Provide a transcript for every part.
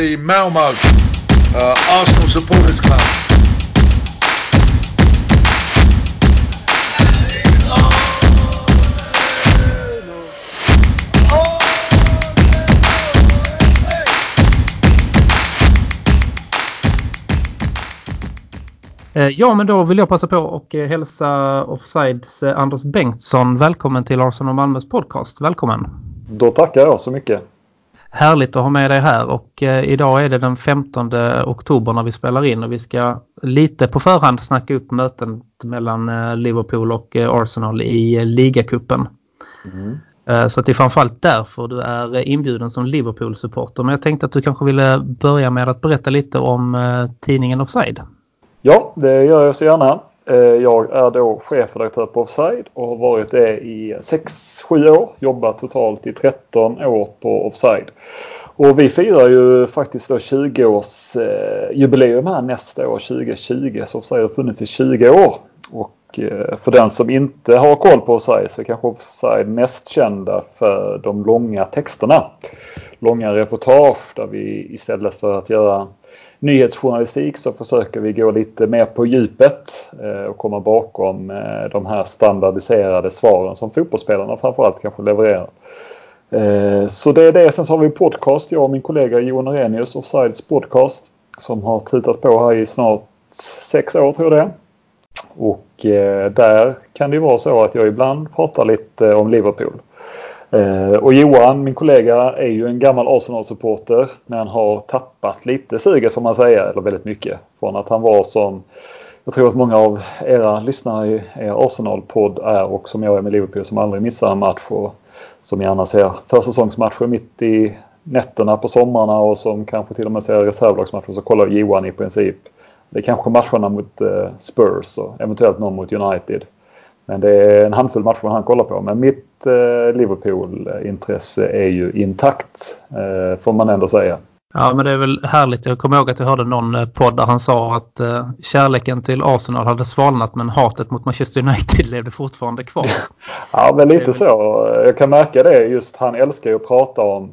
the Malmo uh, Arsenal Supporters Club. Eh, Ja, men då vill jag passa på och eh, hälsa Offsides eh, Anders Bengtsson välkommen till Arsenal Malmös podcast. Välkommen! Då tackar jag så mycket. Härligt att ha med dig här och eh, idag är det den 15 oktober när vi spelar in och vi ska lite på förhand snacka upp möten mellan eh, Liverpool och eh, Arsenal i eh, ligacupen. Mm. Eh, Så att det är framförallt därför du är inbjuden som Liverpool-supporter. Men jag tänkte att du kanske ville börja med att berätta lite om eh, tidningen Offside. Ja, det gör jag så gärna. Eh, jag är då chefredaktör på Offside och har varit det i 6-7 år. Jobbat totalt i 13 år på Offside. Och vi firar ju faktiskt då 20-årsjubileum eh, här nästa år 2020. Så Offside har funnits i 20 år. Och eh, för den som inte har koll på Offside så är kanske Offside mest kända för de långa texterna. Långa reportage där vi istället för att göra nyhetsjournalistik så försöker vi gå lite mer på djupet eh, och komma bakom eh, de här standardiserade svaren som fotbollsspelarna framförallt kanske levererar. Eh, så det är det. Sen så har vi en podcast, jag och min kollega Johan Arrhenius, Offsides podcast, som har tutat på här i snart sex år tror jag det är. Och där kan det ju vara så att jag ibland pratar lite om Liverpool. Eh, och Johan, min kollega, är ju en gammal Arsenal-supporter men har tappat lite suget får man säga, eller väldigt mycket. Från att han var som, jag tror att många av era lyssnare i er Arsenal-podd är och som jag är med Liverpool som aldrig missar en match och som gärna ser försäsongsmatcher mitt i nätterna på sommarna och som kanske till och med ser reservlagsmatcher så kollar Johan i princip. Det är kanske matcherna mot eh, Spurs och eventuellt någon mot United. Men det är en handfull matcher han kollar på. Men mitt eh, Liverpool-intresse är ju intakt eh, får man ändå säga. Ja, men det är väl härligt. Jag kommer ihåg att jag hörde någon eh, podd där han sa att eh, kärleken till Arsenal hade svalnat men hatet mot Manchester United levde fortfarande kvar. Ja, men lite så. Jag kan märka det just. Han älskar ju att prata om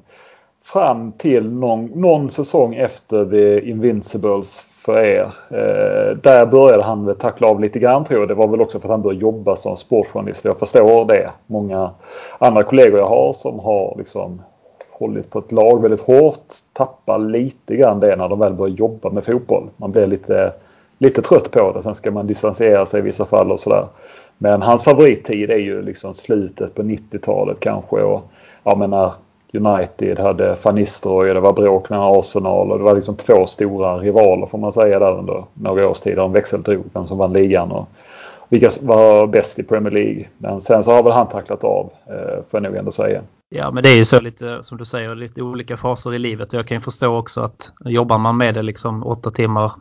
fram till någon, någon säsong efter The Invincibles för er. Eh, där började han väl tackla av lite grann tror jag. Det var väl också för att han började jobba som sportjournalist. Jag förstår det. Många andra kollegor jag har som har liksom hållit på ett lag väldigt hårt tappar lite grann det när de väl börjar jobba med fotboll. Man blir lite, lite trött på det. Sen ska man distansera sig i vissa fall och sådär. Men hans favorittid är ju liksom slutet på 90-talet kanske. Och, jag menar, United hade Van Nistelrooy, det var bråk med Arsenal och det var liksom två stora rivaler får man säga där under några års tid. De växeldrog vem som vann ligan och vilka var bäst i Premier League. Men sen så har väl han tacklat av eh, får jag nog ändå säga. Ja, men det är ju så lite som du säger, lite olika faser i livet. Jag kan ju förstå också att jobbar man med det liksom åtta timmar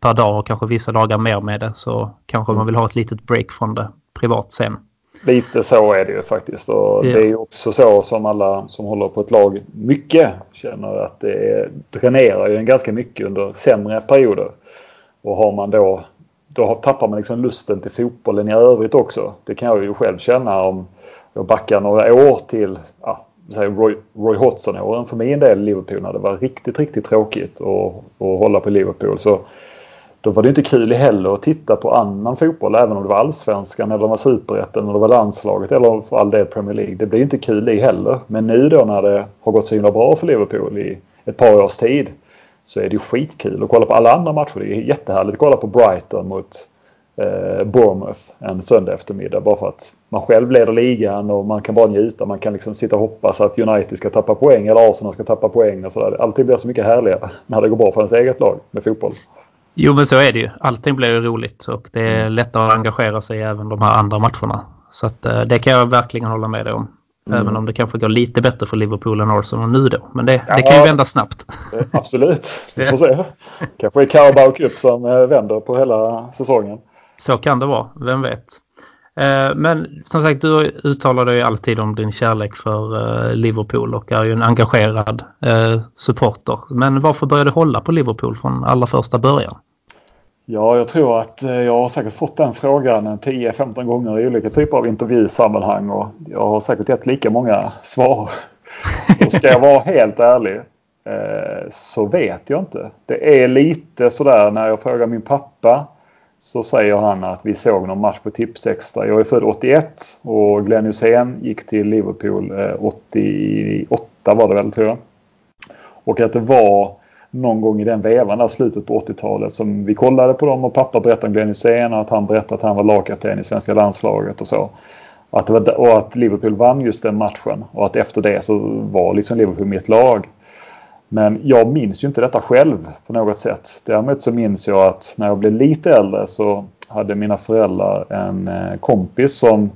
per dag och kanske vissa dagar mer med det så kanske man vill ha ett litet break från det privat sen. Lite så är det ju faktiskt. Och Ja. Det är ju också så som alla som håller på ett lag mycket känner att det är, dränerar ju en ganska mycket under sämre perioder. Och har man då, då tappar man liksom lusten till fotbollen i övrigt också. Det kan jag ju själv känna om jag backar några år till ja, säg Roy, Roy Hodgson-åren för min del i Liverpool när det var riktigt, riktigt tråkigt att, att hålla på Liverpool. Så då var det inte kul heller att titta på annan fotboll även om det var allsvenskan eller var superettan eller det var landslaget eller för all del Premier League. Det blir inte kul i heller. Men nu då när det har gått så himla bra för Liverpool i ett par års tid så är det ju skitkul att kolla på alla andra matcher. Det är jättehärligt att kolla på Brighton mot eh, Bournemouth en söndag eftermiddag bara för att man själv leder ligan och man kan bara njuta. Man kan liksom sitta och hoppas att United ska tappa poäng eller Arsenal ska tappa poäng och sådär. Allting blir så mycket härligare när det går bra för ens eget lag med fotboll. Jo, men så är det ju. Allting blir ju roligt och det är lättare att engagera sig i även de här andra matcherna. Så att, eh, det kan jag verkligen hålla med dig om. Mm. Även om det kanske går lite bättre för Liverpool än Arsenal nu då. Men det, det Ja. kan ju vända snabbt. Eh, Absolut, vi får se. Kanske är Carabao Cup som eh, vänder på hela säsongen. Så kan det vara, vem vet. Men som sagt, du uttalar dig alltid om din kärlek för Liverpool och är ju en engagerad supporter. Men varför började du hålla på Liverpool från allra första början? Ja, jag tror att eh, jag har säkert fått den frågan en 10-15 gånger i olika typer av intervjusammanhang och jag har säkert gett lika många svar. Och ska jag vara helt ärlig eh, så vet jag inte. Det är lite sådär när jag frågar min pappa så säger han att vi såg någon match på Tipsextra. Jag är född 81 och Glenn Hysén gick till Liverpool eh, 88 var det väl tror jag. Och att det var någon gång i den vevan där slutet på 80-talet som vi kollade på dem och pappa berättade om Glenn Hysén och att han berättade att han var lagkapten i svenska landslaget och så. Och att, var, och att Liverpool vann just den matchen och att efter det så var liksom Liverpool mitt lag. Men jag minns ju inte detta själv på något sätt. Däremot så minns jag att när jag blev lite äldre så hade mina föräldrar en eh, kompis som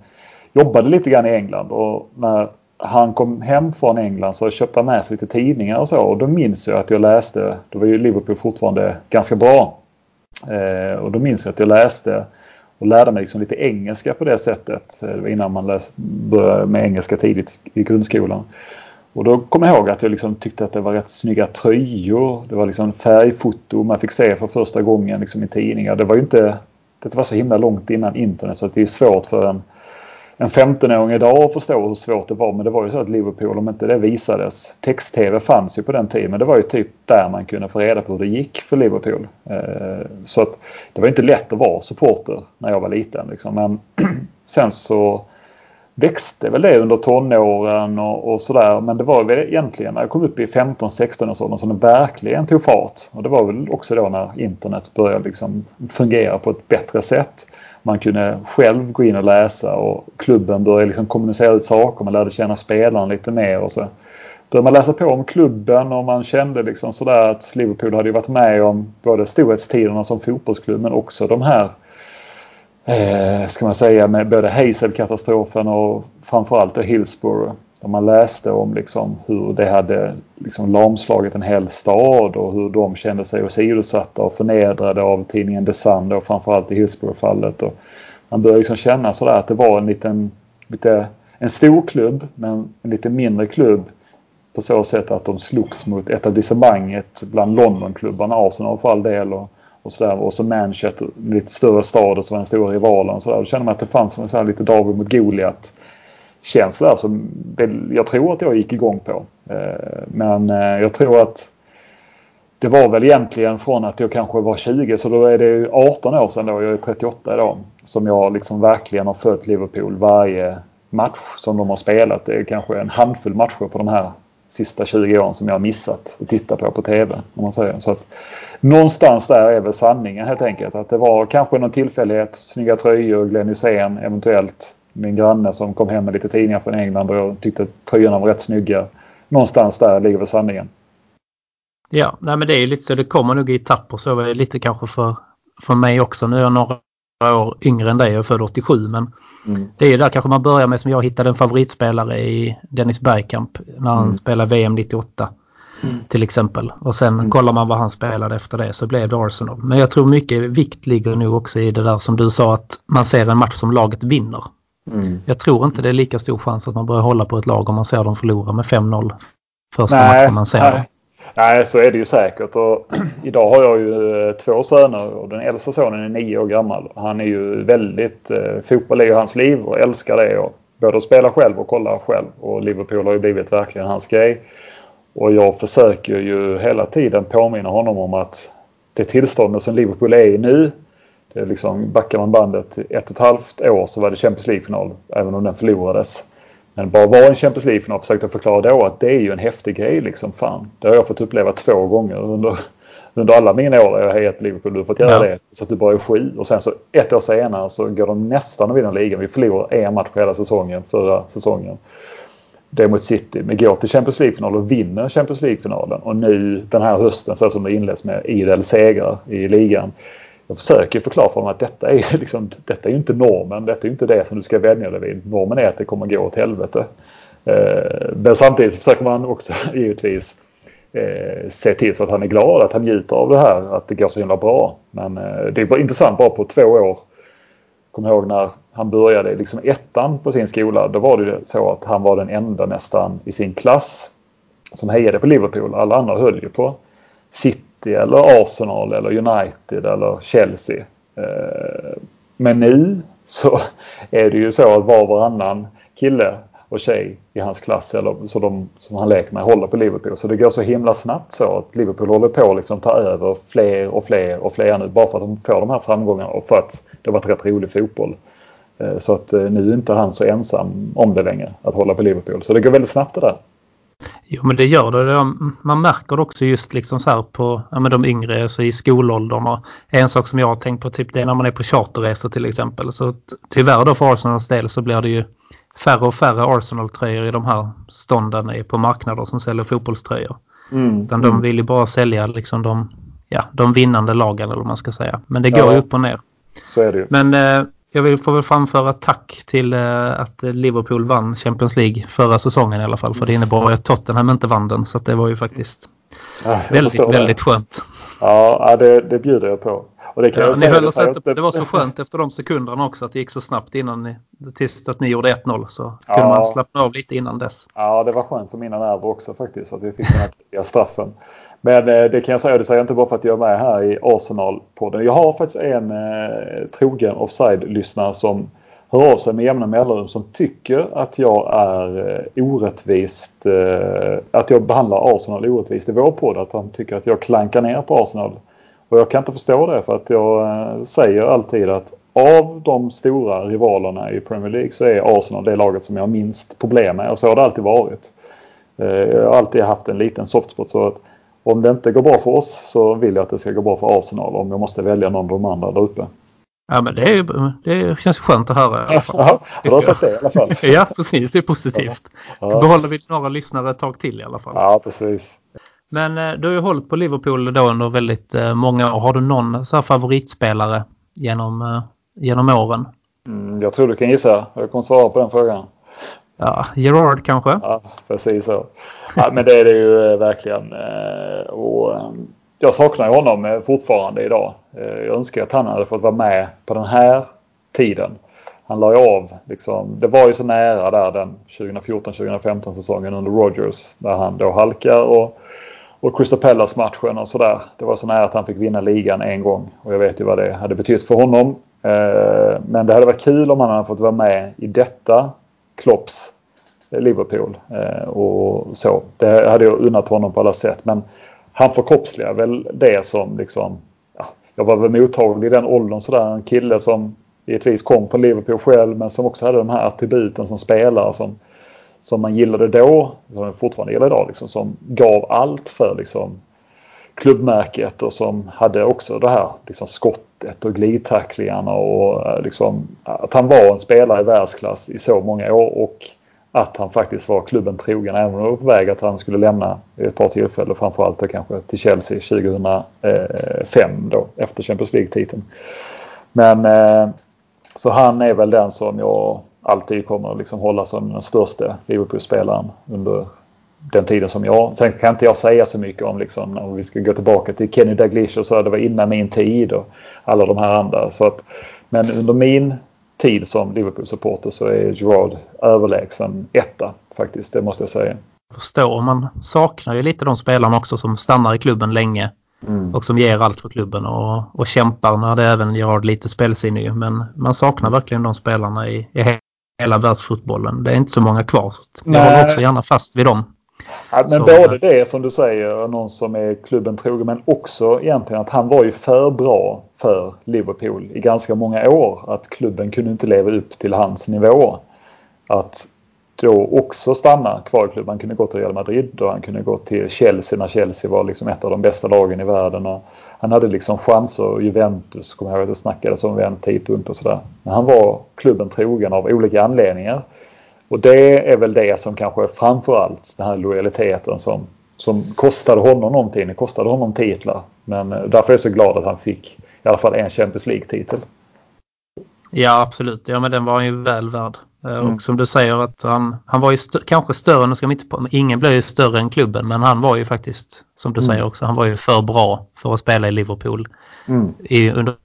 jobbade lite grann i England och när han kom hem från England så köpte han med sig lite tidningar och så och då minns jag att jag läste, då var ju Liverpool fortfarande ganska bra. Eh, och då minns jag att jag läste och lärde mig liksom lite engelska på det sättet. Eh, det var innan man läs, började med engelska tidigt i grundskolan. Och då kommer jag ihåg att jag liksom tyckte att det var rätt snygga tröjor. Det var liksom färgfoto man fick se för första gången liksom i tidningar. Det var ju inte, det var så himla långt innan internet så att det är svårt för en en 15-åring idag att förstå hur svårt det var. Men det var ju så att Liverpool, om inte det visades. Text-tv fanns ju på den tiden. Men det var ju typ där man kunde få reda på hur det gick för Liverpool. Eh, så att det var inte lätt att vara supporter när jag var liten. Liksom. Men sen så växte väl det under tonåren och, och sådär. Men det var väl egentligen när jag kom upp i 15-16 års åldern som det verkligen tog fart. Och det var väl också då när internet började liksom fungera på ett bättre sätt man kunde själv gå in och läsa och klubben började liksom kommunicera ut saker. Man lärde känna spelaren lite mer och så började man läsa på om klubben och man kände liksom sådär att Liverpool hade varit med om både storhetstiderna som fotbollsklubb men också de här eh, ska man säga med både Hazel-katastrofen och framförallt Hillsborough. Där man läste om liksom hur det hade liksom lamslagit en hel stad och hur de kände sig åsidosatta och förnedrade av tidningen The Sun och framförallt i Hillsborough-fallet. man började liksom känna sådär att det var en liten, lite, en stor klubb men en lite mindre klubb på så sätt att de slogs mot etablissemanget bland Londonklubbarna, Arsenal för all del och, och sådär. Och så Manchester, lite större stad och så var den stora rivalen. Och sådär. Då kände man att det fanns en sån lite David mot Goliat känsla som jag tror att jag gick igång på. Eh, men eh, jag tror att det var väl egentligen från att jag kanske var 20 så då är det 18 år sedan då, jag är 38 idag, som jag liksom verkligen har följt Liverpool varje match som de har spelat. Det är kanske en handfull matcher på de här sista 20 åren som jag har missat att titta på på TV. Om man säger. Så att, någonstans där är väl sanningen helt enkelt. Att det var kanske någon tillfällighet, snygga tröjor, Glenn Hysén eventuellt min granne som kom hem med lite tidningar från England och jag tyckte att tröjorna var rätt snygga. Någonstans där ligger väl sanningen. Ja, nej men det är lite så. Det kommer nog i etapper. Så var det lite kanske för, för mig också. Nu är jag några år yngre än dig. Jag är född 87 men mm. det är ju där kanske man börjar med som jag hittade en favoritspelare i Dennis Bergkamp när han mm. spelade VM 98. Mm. Till exempel. Och sen mm. kollar man vad han spelade efter det så blev det Arsenal. Men jag tror mycket vikt ligger nog också i det där som du sa att man ser en match som laget vinner. Mm. Jag tror inte det är lika stor chans att man börjar hålla på ett lag om man ser dem förlora med 5-0 första nej, matchen man ser nej. dem. Nej, så är det ju säkert. Och idag har jag ju eh, två söner och den äldsta sonen är nio år gammal. Han är ju väldigt... Eh, fotboll är ju hans liv och älskar det. Och både att spela själv och kolla själv. Och Liverpool har ju blivit verkligen hans grej. Och jag försöker ju hela tiden påminna honom om att det tillståndet som Liverpool är i nu det är liksom, backar man bandet ett och ett halvt år så var det Champions League-final, även om den förlorades. Men bara vara en Champions League-final försökte jag förklara då att det är ju en häftig grej liksom. Fan, det har jag fått uppleva två gånger under, under alla mina år jag har hejat Liverpool. Du har fått göra ja. det. Så att du bara är sju. Och sen så ett år senare så går de nästan och vinner ligan. Vi förlorar en match hela säsongen, förra säsongen. Det är mot City. Men går till Champions League-final och vinner Champions League-finalen. Och nu den här hösten så som det inleds med idel segrar i ligan jag försöker förklara för honom att detta är, liksom, detta är inte normen. Detta är inte det som du ska vänja dig vid. Normen är att det kommer gå åt helvete. Eh, men samtidigt försöker man också givetvis eh, se till så att han är glad, att han njuter av det här, att det går så himla bra. Men eh, det är intressant bara på två år. Kommer ihåg när han började liksom ettan på sin skola. Då var det så att han var den enda nästan i sin klass som hejade på Liverpool. Alla andra höll ju på City City eller Arsenal eller United eller Chelsea. Eh, men nu så är det ju så att var och varannan kille och tjej i hans klass eller så de som han leker med håller på Liverpool. Så det går så himla snabbt så att Liverpool håller på att liksom ta över fler och fler och fler nu bara för att de får de här framgångarna och för att det har varit rätt rolig fotboll. Eh, så att eh, nu är inte han så ensam om det längre att hålla på Liverpool. Så det går väldigt snabbt det där. Jo men det gör det. Man märker det också just liksom så här på ja, men de yngre, alltså i skolåldern. Och en sak som jag har tänkt på typ det är när man är på charterresor till exempel. Så tyvärr då för Arsenals del så blir det ju färre och färre Arsenal-tröjor i de här stånden på marknader som säljer fotbollströjor. Mm. Utan de mm. vill ju bara sälja liksom de, ja, de vinnande lagen eller vad man ska säga. Men det går ja. upp och ner. Så är det ju. Men eh, jag vill få väl framföra tack till eh, att Liverpool vann Champions League förra säsongen i alla fall. För det innebar att Tottenham inte vann den. Så det var ju faktiskt ja, väldigt, väldigt skönt. Ja, det, det bjuder jag på. Och det, kan ja, höll oss inte, det var så skönt efter de sekunderna också att det gick så snabbt innan ni, tills att ni gjorde 1-0 så kunde ja. man slappna av lite innan dess. Ja, det var skönt för mina nerver också faktiskt att vi fick den här straffen. Men eh, det kan jag säga, det säger jag inte bara för att jag är med här i Arsenal-podden. Jag har faktiskt en eh, trogen offside-lyssnare som hör av sig med jämna mellanrum som tycker att jag är eh, orättvist, eh, att jag behandlar Arsenal orättvist i vår podd. Att han tycker att jag klankar ner på Arsenal. Och jag kan inte förstå det för att jag eh, säger alltid att av de stora rivalerna i Premier League så är Arsenal det laget som jag har minst problem med och så har det alltid varit. Eh, jag har alltid haft en liten softspot så att om det inte går bra för oss så vill jag att det ska gå bra för Arsenal om jag måste välja någon av de andra där uppe. Ja men det, är, det känns skönt att höra. Ja, du har sagt det i alla fall. ja precis, det är positivt. Ja. Då behåller vi några lyssnare ett tag till i alla fall. Ja precis. Men eh, du har ju hållit på Liverpool då under väldigt eh, många år. Har du någon så favoritspelare genom, eh, genom åren? Mm, jag tror du kan gissa. Jag kommer svara på den frågan. Ja, Gerard kanske? Ja, precis så. Ja, men det är det ju eh, verkligen. Eh, och ehm, jag saknar honom eh, fortfarande idag. Jag önskar att han hade fått vara med på den här tiden. Han la ju av. Liksom, det var ju så nära där den 2014-2015 säsongen under Rogers. Där han då halkar och och Crystal Palace-matchen och sådär. Det var så nära att han fick vinna ligan en gång och jag vet ju vad det hade betytt för honom. Men det hade varit kul om han hade fått vara med i detta Klopps eh, Liverpool eh, och så. Det hade jag unnat honom på alla sätt. Men han förkroppsligar väl det som liksom... Ja, jag var väl mottaglig i den åldern sådär. En kille som givetvis kom från Liverpool själv men som också hade de här attributen som spelare som som man gillade då, som man fortfarande gillar idag, liksom, som gav allt för liksom, klubbmärket och som hade också det här liksom, skottet och glidtacklingarna och liksom, att han var en spelare i världsklass i så många år och att han faktiskt var klubben trogen även om det var på väg att han skulle lämna ett par tillfällen framförallt då kanske till Chelsea 2005 då efter Champions League-titeln. Men eh, så han är väl den som jag alltid kommer att liksom hålla som den största Liverpool-spelaren under den tiden som jag. Sen kan inte jag säga så mycket om liksom, om vi ska gå tillbaka till Kenny Dalglish och så. Det var innan min tid och alla de här andra. Så att, men under min tid som Liverpool-supporter så är Gerard överlägsen etta faktiskt. Det måste jag säga. Förstår, man saknar ju lite de spelarna också som stannar i klubben länge. Mm. Och som ger allt för klubben och, och kämpar när det även gör lite spelsinne. Men man saknar verkligen de spelarna i, i hela världsfotbollen. Det är inte så många kvar. Jag håller också gärna fast vid dem. Ja, men så, både det som du säger, någon som är klubben trogen, men också egentligen att han var ju för bra för Liverpool i ganska många år. Att klubben kunde inte leva upp till hans nivå. Att då också stanna kvar i klubben. Han kunde gå till Real Madrid och han kunde gå till Chelsea när Chelsea var liksom ett av de bästa lagen i världen. Och han hade liksom chanser. Juventus kommer jag ihåg att det snackades om vid en tidpunkt och sådär. Men han var klubben trogen av olika anledningar. Och det är väl det som kanske framförallt den här lojaliteten som, som kostade honom någonting. Det kostade honom titlar. Men eh, därför är jag så glad att han fick i alla fall en Champions League-titel. Ja absolut, ja men den var han ju väl värd. Eh, mm. Och som du säger att han, han var ju st kanske större, nu ska man inte på, ingen blev ju större än klubben men han var ju faktiskt, som du mm. säger också, han var ju för bra för att spela i Liverpool mm. i, under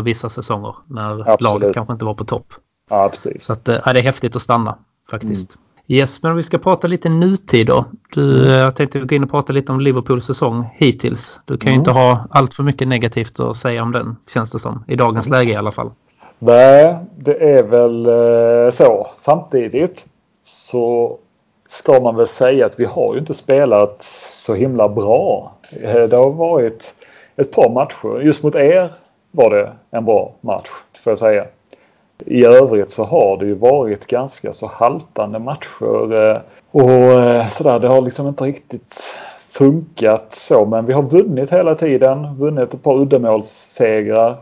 vissa säsonger när Absolut. laget kanske inte var på topp. Ja, precis. Så att, eh, ja, det är häftigt att stanna faktiskt. Mm. Yes, men om vi ska prata lite nutid då. Du, mm. jag tänkte gå in och prata lite om Liverpools säsong hittills. Du kan ju mm. inte ha allt för mycket negativt att säga om den, känns det som. I dagens läge i alla fall. Nej, det är väl eh, så. Samtidigt så ska man väl säga att vi har ju inte spelat så himla bra. Eh, det har varit ett par matcher. Just mot er var det en bra match, får jag säga. I övrigt så har det ju varit ganska så haltande matcher. Eh, och eh, sådär, det har liksom inte riktigt funkat så. Men vi har vunnit hela tiden. Vunnit ett par uddamålssegrar.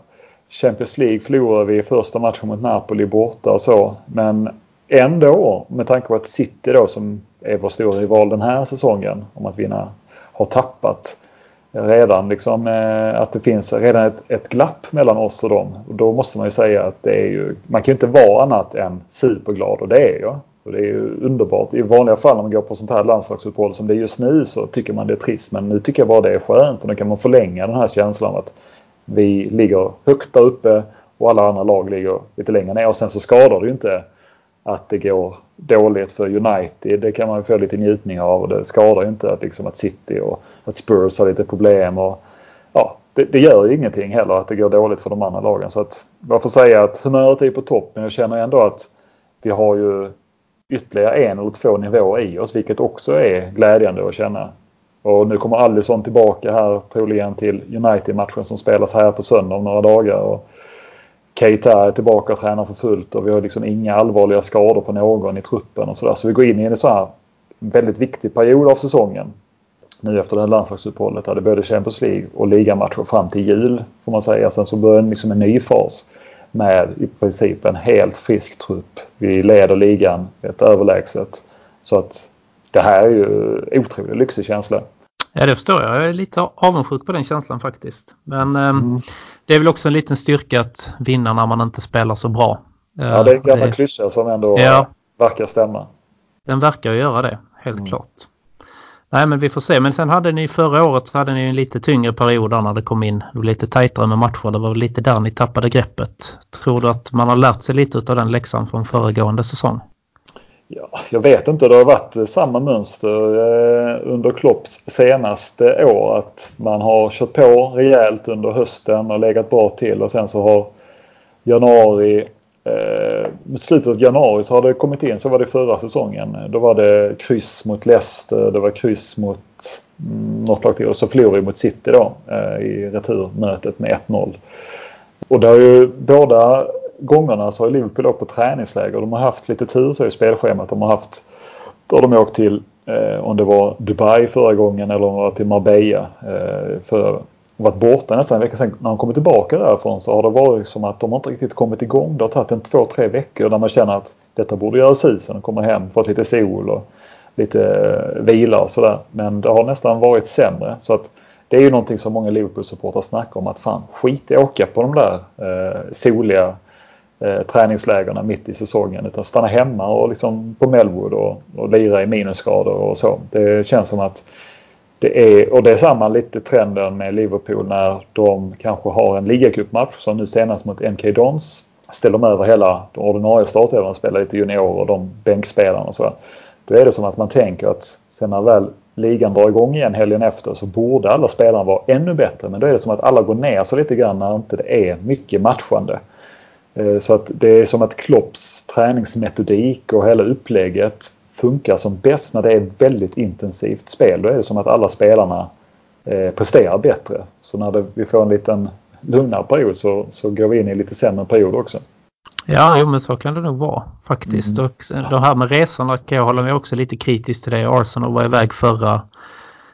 Champions League förlorade vi i första matchen mot Napoli borta och så. Men ändå, med tanke på att City då som är vår stora rival den här säsongen om att vinna har tappat redan liksom eh, att det finns redan ett, ett glapp mellan oss och dem. Och då måste man ju säga att det är ju, man kan ju inte vara annat än superglad och det är jag. Och det är ju underbart. I vanliga fall när man går på sånt här landslagsuppehåll som det är just nu så tycker man det är trist. Men nu tycker jag bara det är skönt och då kan man förlänga den här känslan att vi ligger högt där uppe och alla andra lag ligger lite längre ner. Och sen så skadar det ju inte att det går dåligt för United. Det kan man få lite njutning av och det skadar ju inte att, liksom, att City och att Spurs har lite problem. Och, ja, det, det gör ju ingenting heller att det går dåligt för de andra lagen. Så att jag får säga att humöret är på topp men jag känner ändå att vi har ju ytterligare en eller två nivåer i oss vilket också är glädjande att känna. Och nu kommer Alisson tillbaka här troligen till United-matchen som spelas här på söndag om några dagar. Och Keita är tillbaka och tränar för fullt och vi har liksom inga allvarliga skador på någon i truppen och sådär. Så vi går in i en så här väldigt viktig period av säsongen. Nu efter det här landslagsuppehållet det både Champions League och ligamatcher fram till jul får man säga. Sen så börjar liksom en ny fas med i princip en helt frisk trupp. Vi leder ligan ett överlägset. Så att det här är ju otroligt lyxig känsla. Ja, det förstår jag. Jag är lite avundsjuk på den känslan faktiskt. Men ehm, mm. det är väl också en liten styrka att vinna när man inte spelar så bra. Ja, det är en gammal klyscha som ändå ja, verkar stämma. Den verkar göra det, helt mm. klart. Nej, men vi får se. Men sen hade ni förra året så hade ni en lite tyngre period när det kom in lite tajtare med matcher. Det var lite där ni tappade greppet. Tror du att man har lärt sig lite av den läxan från föregående säsong? Ja, jag vet inte. Det har varit samma mönster eh, under Klopps senaste år. Att man har kört på rejält under hösten och legat bra till och sen så har januari eh, slutet av januari så har det kommit in, så var det förra säsongen. Då var det kryss mot Leicester, det var kryss mot mm, något lag till och så förlorade vi mot City då eh, i returmötet med 1-0. Och det har ju båda gångerna så har Liverpool åkt på träningsläger. De har haft lite tur så i spelschemat. De har haft, då har de åkt till, eh, om det var Dubai förra gången eller om det var till Marbella. Eh, för varit borta nästan en vecka Sen När de kommer tillbaka därifrån så har det varit som att de inte riktigt kommit igång. Det har tagit en två, tre veckor där man känner att detta borde göra susen. De kommer hem, fått lite sol och lite eh, vila och sådär. Men det har nästan varit sämre. Så att det är ju någonting som många Liverpool-supportrar snackar om att fan skit i att åka på de där eh, soliga eh, träningslägerna mitt i säsongen utan stanna hemma och liksom på Melwood och, och lira i minusgrader och så. Det känns som att det är, och det är samma lite trenden med Liverpool när de kanske har en ligacupmatch som nu senast mot MK Dons. Ställer de över hela de ordinarie startelvan och spelar lite juniorer och de bänkspelarna och så. Då är det som att man tänker att sen när väl ligan drar igång igen helgen efter så borde alla spelarna vara ännu bättre. Men då är det som att alla går ner sig lite grann när inte det är mycket matchande. Eh, så att det är som att Klopps träningsmetodik och hela upplägget funkar som bäst när det är väldigt intensivt spel. Då är det som att alla spelarna eh, presterar bättre. Så när det, vi får en liten lugnare period så, så går vi in i en lite sämre period också. Ja, jo, men så kan det nog vara faktiskt. Mm. Och det här med resorna kan jag hålla mig också lite kritisk till det. Arsenal var iväg förra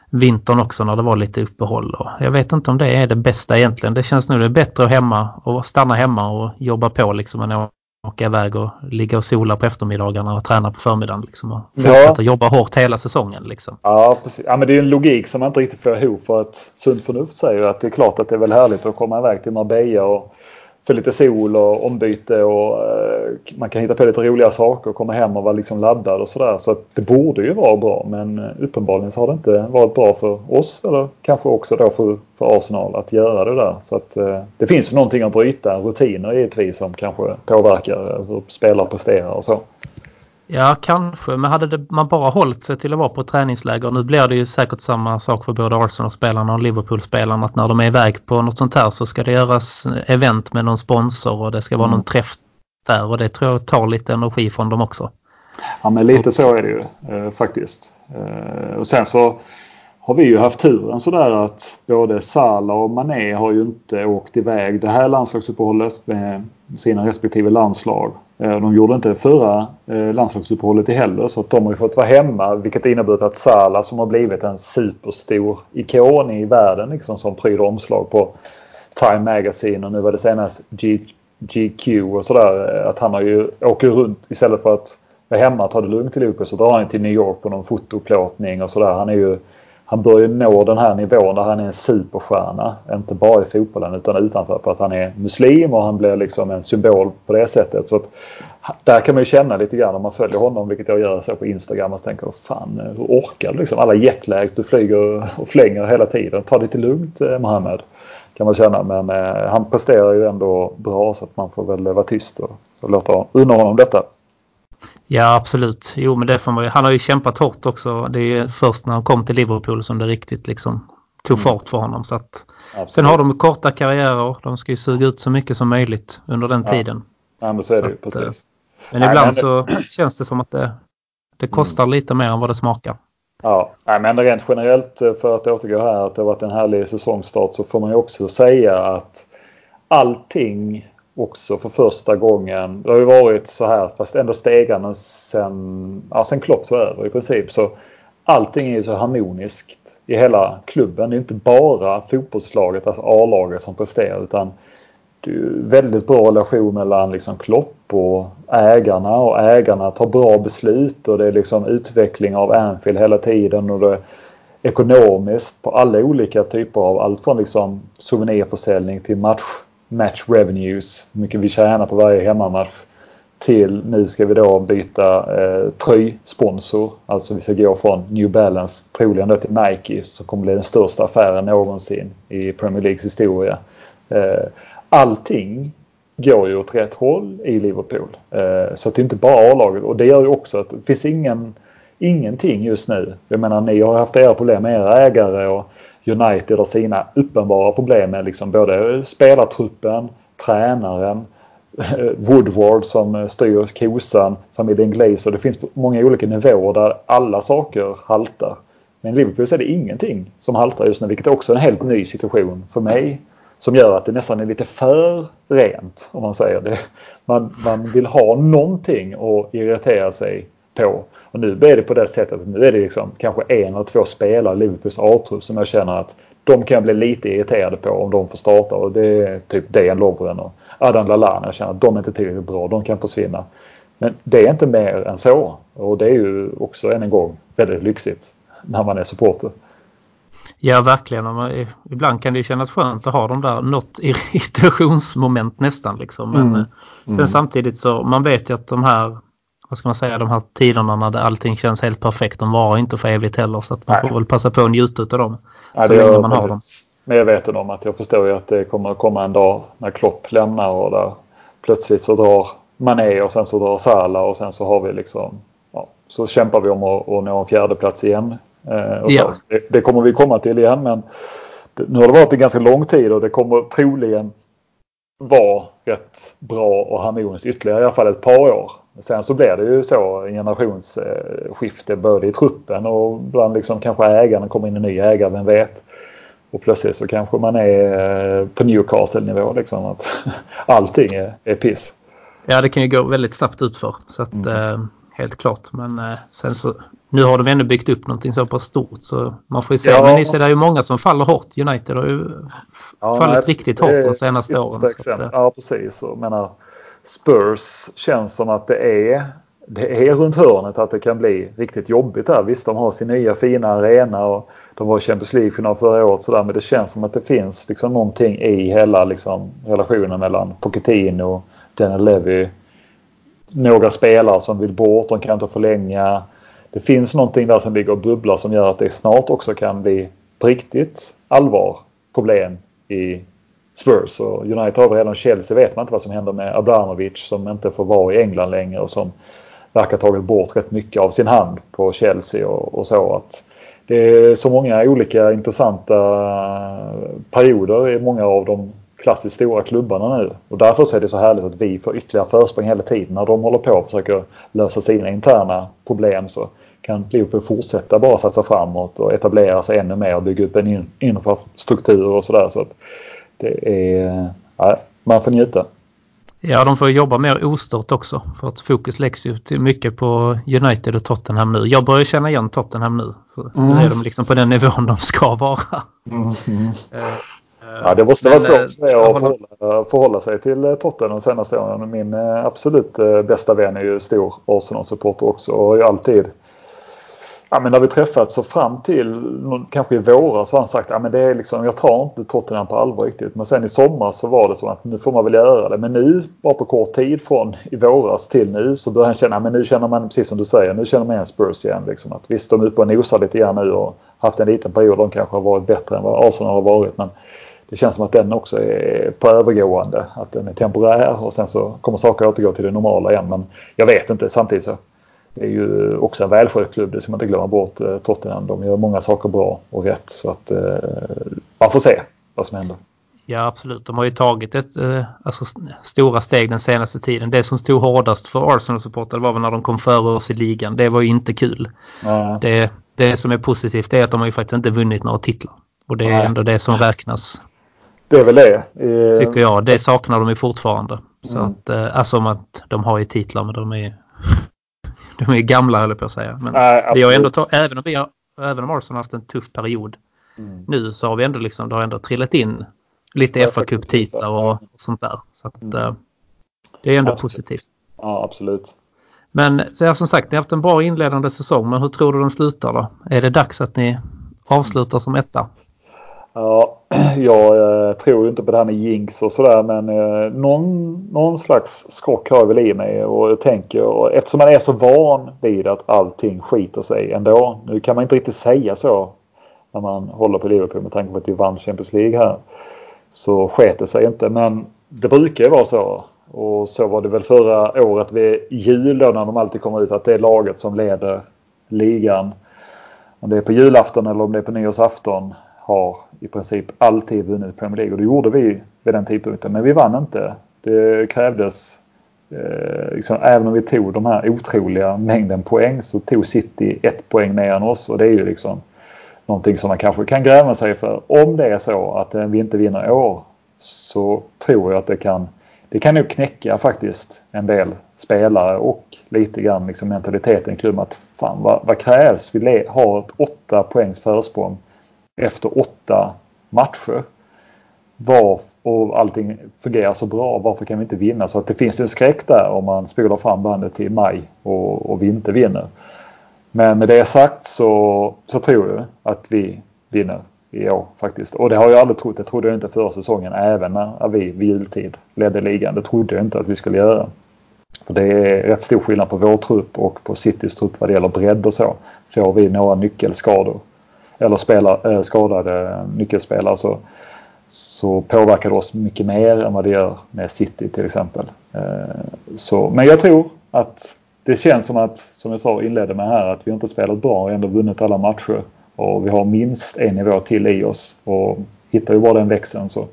vintern också när det var lite uppehåll. Jag vet inte om det är det bästa egentligen. Det känns nu det är bättre att hemma och stanna hemma och jobba på liksom än åka iväg och ligga och sola på eftermiddagarna och träna på förmiddagen. Liksom, och fortsätta ja. jobba hårt hela säsongen. Liksom. Ja, precis. Ja, men det är en logik som man inte riktigt får ihop. För att sunt förnuft säger att det är klart att det är väl härligt att komma iväg till Marbella och för lite sol och ombyte och eh, man kan hitta på lite roliga saker och komma hem och vara liksom laddad och sådär. Så att det borde ju vara bra men eh, uppenbarligen så har det inte varit bra för oss eller kanske också då för, för Arsenal att göra det där. Så att eh, det finns ju någonting att bryta, rutiner givetvis som kanske påverkar hur spelare presterar och så. Ja, kanske. Men hade det, man bara hållit sig till att vara på träningsläger. Nu blir det ju säkert samma sak för både Arsenal-spelarna och Liverpool-spelarna. Att när de är iväg på något sånt här så ska det göras event med någon sponsor och det ska vara mm. någon träff där. Och det tror jag tar lite energi från dem också. Ja men lite så är det ju eh, faktiskt. Eh, och sen så har vi ju haft turen sådär att både Salah och Mané har ju inte åkt iväg det här landslagsuppehållet med sina respektive landslag. Eh, de gjorde inte det förra eh, landslagsuppehållet heller så att de har ju fått vara hemma vilket inneburit att Salah som har blivit en superstor ikon i världen liksom som pryder omslag på Time Magazine och nu var det senast G GQ och sådär eh, att han har ju åker runt istället för att vara hemma och ta det lugnt i Liverpool så drar han till New York på någon fotoplåtning och sådär. Han är ju han börjar nå den här nivån där han är en superstjärna. Inte bara i fotbollen utan utanför för att han är muslim och han blir liksom en symbol på det sättet. Så att, där kan man ju känna lite grann om man följer honom, vilket jag gör så på Instagram och tänker fan hur orkar du liksom? Alla jetlags du flyger och flänger hela tiden. Ta det lite lugnt eh, Mohammed. Kan man känna men eh, han presterar ju ändå bra så att man får väl vara tyst och, och låta unna honom detta. Ja absolut. Jo men det får man ju. Han har ju kämpat hårt också. Det är först när han kom till Liverpool som det riktigt liksom tog mm. fart för honom. Så att, sen har de korta karriärer. De ska ju suga ut så mycket som möjligt under den ja. tiden. Ja men så är det ju precis. Eh, men Nej, ibland men... så känns det som att det, det kostar mm. lite mer än vad det smakar. Ja, men rent generellt eh, för att återgå här att det har varit en härlig säsongstart så får man ju också säga att allting också för första gången. Det har ju varit så här fast ändå stegande sen, ja, sen Klopp tog över i princip. Så allting är ju så harmoniskt i hela klubben. Det är inte bara fotbollslaget, alltså A-laget som presterar utan det är väldigt bra relation mellan liksom Klopp och ägarna och ägarna tar bra beslut och det är liksom utveckling av Anfield hela tiden och det ekonomiskt på alla olika typer av allt från liksom souvenirförsäljning till match match revenues, hur mycket vi tjänar på varje hemmamatch till nu ska vi då byta eh, tröjsponsor. Alltså vi ska gå från New Balance troligen då till Nike som kommer bli den största affären någonsin i Premier Leagues historia. Eh, allting går ju åt rätt håll i Liverpool. Eh, så det är inte bara A-laget och det gör ju också att det finns ingen, ingenting just nu. Jag menar ni har haft era problem med era ägare och United har sina uppenbara problem med liksom både spelartruppen, tränaren, Woodward som styr kosan, familjen Glazer. Det finns många olika nivåer där alla saker haltar. Men i Liverpool så är det ingenting som haltar just nu vilket är också en helt ny situation för mig. Som gör att det nästan är lite för rent om man säger det. Man, man vill ha någonting att irritera sig på. Och nu är det på det sättet att nu är det liksom kanske en eller två spelare i Liverpools A-trupp som jag känner att de kan jag bli lite irriterade på om de får starta och det är typ Dejan Lovren och Adam Lallana. Jag känner att de är inte tillräckligt bra. De kan försvinna. Men det är inte mer än så. Och det är ju också än en gång väldigt lyxigt när man är supporter. Ja, verkligen. Ibland kan det kännas skönt att ha de där något irritationsmoment nästan. Liksom. Men mm. sen mm. samtidigt så man vet ju att de här vad ska man säga, de här tiderna när allting känns helt perfekt. De var inte för evigt heller så att man Nej. får väl passa på att njuta av dem. Nej, så länge man har dem. Medveten om att jag förstår ju att det kommer att komma en dag när Klopp lämnar och där plötsligt så drar Mané och sen så drar Salah och sen så har vi liksom ja, så kämpar vi om att, att nå en fjärde plats igen. Eh, och ja. det, det, kommer vi komma till igen men nu har det varit en ganska lång tid och det kommer troligen vara rätt bra och harmoniskt ytterligare i alla fall ett par år. Sen så blir det ju så en generationsskifte både i truppen och bland liksom kanske ägarna kommer in en ny ägare, vem vet. Och plötsligt så kanske man är eh, på Newcastle-nivå liksom att allting är, är piss. Ja det kan ju gå väldigt snabbt utför så att mm. eh, helt klart. Men eh, sen så nu har de ändå byggt upp någonting så pass stort så man får ju se. Ja. Men ni ser det är ju många som faller hårt. United har ju ja, fallit nej, riktigt hårt de senaste åren. Att, eh, ja precis. Jag menar, Spurs känns som att det är det är runt hörnet att det kan bli riktigt jobbigt där. Visst, de har sin nya fina arena och de var Champions League-final förra året sådär, men det känns som att det finns liksom någonting i hela liksom, relationen mellan Pochettino och Daniel Levy. Några spelare som vill bort, de kan inte förlänga. Det finns någonting där som ligger och bubblar som gör att det snart också kan bli på riktigt allvar problem i Spurs och United har redan Chelsea vet man inte vad som händer med Abramovic som inte får vara i England längre och som verkar ha tagit bort rätt mycket av sin hand på Chelsea och, och så. att Det är så många olika intressanta perioder i många av de klassiskt stora klubbarna nu. Och därför är det så härligt att vi får ytterligare försprång hela tiden. När de håller på och försöker lösa sina interna problem så kan Liverpool fortsätta bara satsa framåt och etablera sig ännu mer och bygga upp en infrastruktur och sådär. Så att det är... Ja, man får njuta. Ja, de får jobba mer ostört också för att fokus läggs ju mycket på United och Tottenham nu. Jag börjar känna igen Tottenham nu. Mm. Nu är de liksom på den nivån de ska vara. Mm. Mm. Ja, det måste vara svårt att förhålla, förhålla sig till Tottenham de senaste åren. Min absolut bästa vän är ju stor Arsenal-supporter också och har ju alltid Ja, men när vi träffats så fram till kanske i våras så har han sagt att ja, det är liksom, jag tar inte Tottenham på allvar riktigt. Men sen i sommar så var det så att nu får man väl göra det. Men nu, bara på kort tid från i våras till nu så börjar han känna, men nu känner man precis som du säger, nu känner man igen Spurs igen. Liksom, att visst, de är uppe och nosar lite grann nu och haft en liten period de kanske har varit bättre än vad Arsenal har varit. Men det känns som att den också är på övergående. Att den är temporär och sen så kommer saker återgå till det normala igen. Men jag vet inte samtidigt så det är ju också en välskött klubb, det ska man inte glömma bort. Eh, Tottenham, de gör många saker bra och rätt. Så att eh, man får se vad som händer. Ja absolut, de har ju tagit ett eh, alltså, stora steg den senaste tiden. Det som stod hårdast för Arsenal-supportrar var väl när de kom före oss i ligan. Det var ju inte kul. Mm. Det, det som är positivt är att de har ju faktiskt inte vunnit några titlar. Och det är Nej. ändå det som räknas. Det är väl det. Tycker jag. Det saknar de ju fortfarande. Så mm. att, alltså att de har ju titlar men de är de är gamla höll jag på att säga. Men Nej, vi har ändå även om vi har, även om Arsenal har haft en tuff period mm. nu så har vi ändå liksom, det har ändå trillat in lite fa Cup-titlar och, och, sånt där. Så att, mm. uh, det är ändå absolut. positivt. Ja, absolut. Men så jag, som sagt, ni har haft en bra inledande säsong, men hur tror du den slutar då? Är det dags att ni avslutar som etta? Ja, jag eh, tror ju inte på det här med jinx och sådär men eh, någon, någon slags skrock har jag väl i mig och jag tänker och eftersom man är så van vid att allting skiter sig ändå. Nu kan man inte riktigt säga så när man håller på Liverpool med tanke på att vi vann Champions League här. Så sket det sig inte men det brukar ju vara så. Och så var det väl förra året vid jul då när de alltid kommer ut att det är laget som leder ligan. Om det är på julafton eller om det är på nyårsafton har i princip alltid vunnit Premier League och det gjorde vi vid den tidpunkten. Men vi vann inte. Det krävdes, eh, liksom, även om vi tog de här otroliga mängden poäng så tog City ett poäng mer än oss och det är ju liksom någonting som man kanske kan gräva sig för. Om det är så att eh, vi inte vinner i år så tror jag att det kan det kan nog knäcka faktiskt en del spelare och lite grann liksom mentaliteten i klubben att fan vad, vad krävs? Vi har ett åtta poängs försprång efter åtta matcher. Var, och allting fungerar så bra, varför kan vi inte vinna? Så att det finns en skräck där om man spolar fram bandet till maj och, och vi inte vinner. Men med det sagt så, så tror jag att vi vinner i år faktiskt. Och det har jag aldrig trott. Det trodde jag inte förra säsongen även när vi vid jultid ledde ligan. Det trodde jag inte att vi skulle göra. För det är rätt stor skillnad på vår trupp och på Citys trupp vad det gäller bredd och så. Får vi några nyckelskador eller spelar, eh, skadade nyckelspelare så, så påverkar det oss mycket mer än vad det gör med City till exempel. Eh, så, men jag tror att det känns som att, som jag sa inledde med här, att vi inte spelat bra och ändå vunnit alla matcher. Och vi har minst en nivå till i oss. Och hittar vi bara den växeln så,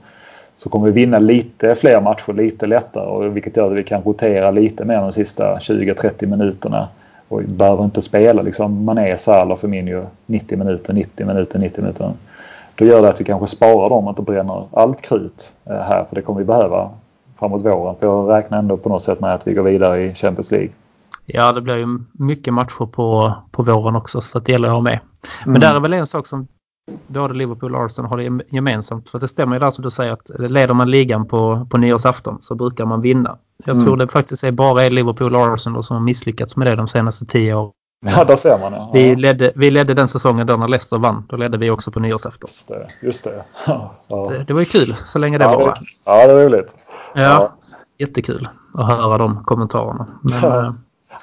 så kommer vi vinna lite fler matcher lite lättare. Och vilket gör att vi kan rotera lite mer de sista 20-30 minuterna och behöver inte spela liksom Mané, Salah, Firmino 90 minuter, 90 minuter, 90 minuter. Då gör det att vi kanske sparar dem och inte bränner allt krut eh, här för det kommer vi behöva framåt våren. För jag räknar ändå på något sätt med att vi går vidare i Champions League. Ja, det blir ju mycket matcher på, på våren också så det gäller att ha med. Men mm. där är väl en sak som både Liverpool och Arsenal har det gemensamt. För det stämmer ju där som du säger att leder man ligan på, på nyårsafton så brukar man vinna. Jag mm. tror det faktiskt är bara Liverpool och Arsenal som har misslyckats med det de senaste tio åren. Ja, där ser man ja. Vi ledde, vi ledde den säsongen då när Leicester vann. Då ledde vi också på nyårsafton. Just det. Just det. Ja. det, det var ju kul så länge det ja, var. ja, det var roligt. Ja, ja, jättekul att höra de kommentarerna. Men, ja. äh,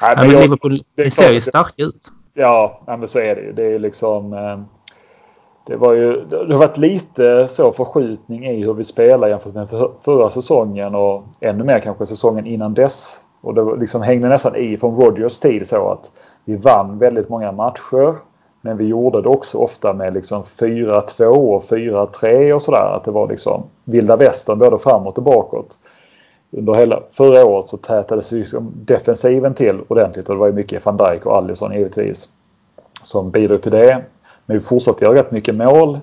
Nej, men, jag, Liverpool det ser ju starka ut. Ja, men så är det ju. Det är liksom... Eh, det, var ju, det har varit lite så förskjutning i hur vi spelar jämfört med förra säsongen och ännu mer kanske säsongen innan dess. Och det liksom hängde nästan i från Rogers tid så att vi vann väldigt många matcher. Men vi gjorde det också ofta med liksom 4-2 och 4-3 och sådär. Att det var liksom vilda västern både framåt och bakåt. Under hela förra året så tätades liksom defensiven till ordentligt och det var ju mycket van Dijk och Alisson givetvis som bidrog till det. Men vi fortsatte göra rätt mycket mål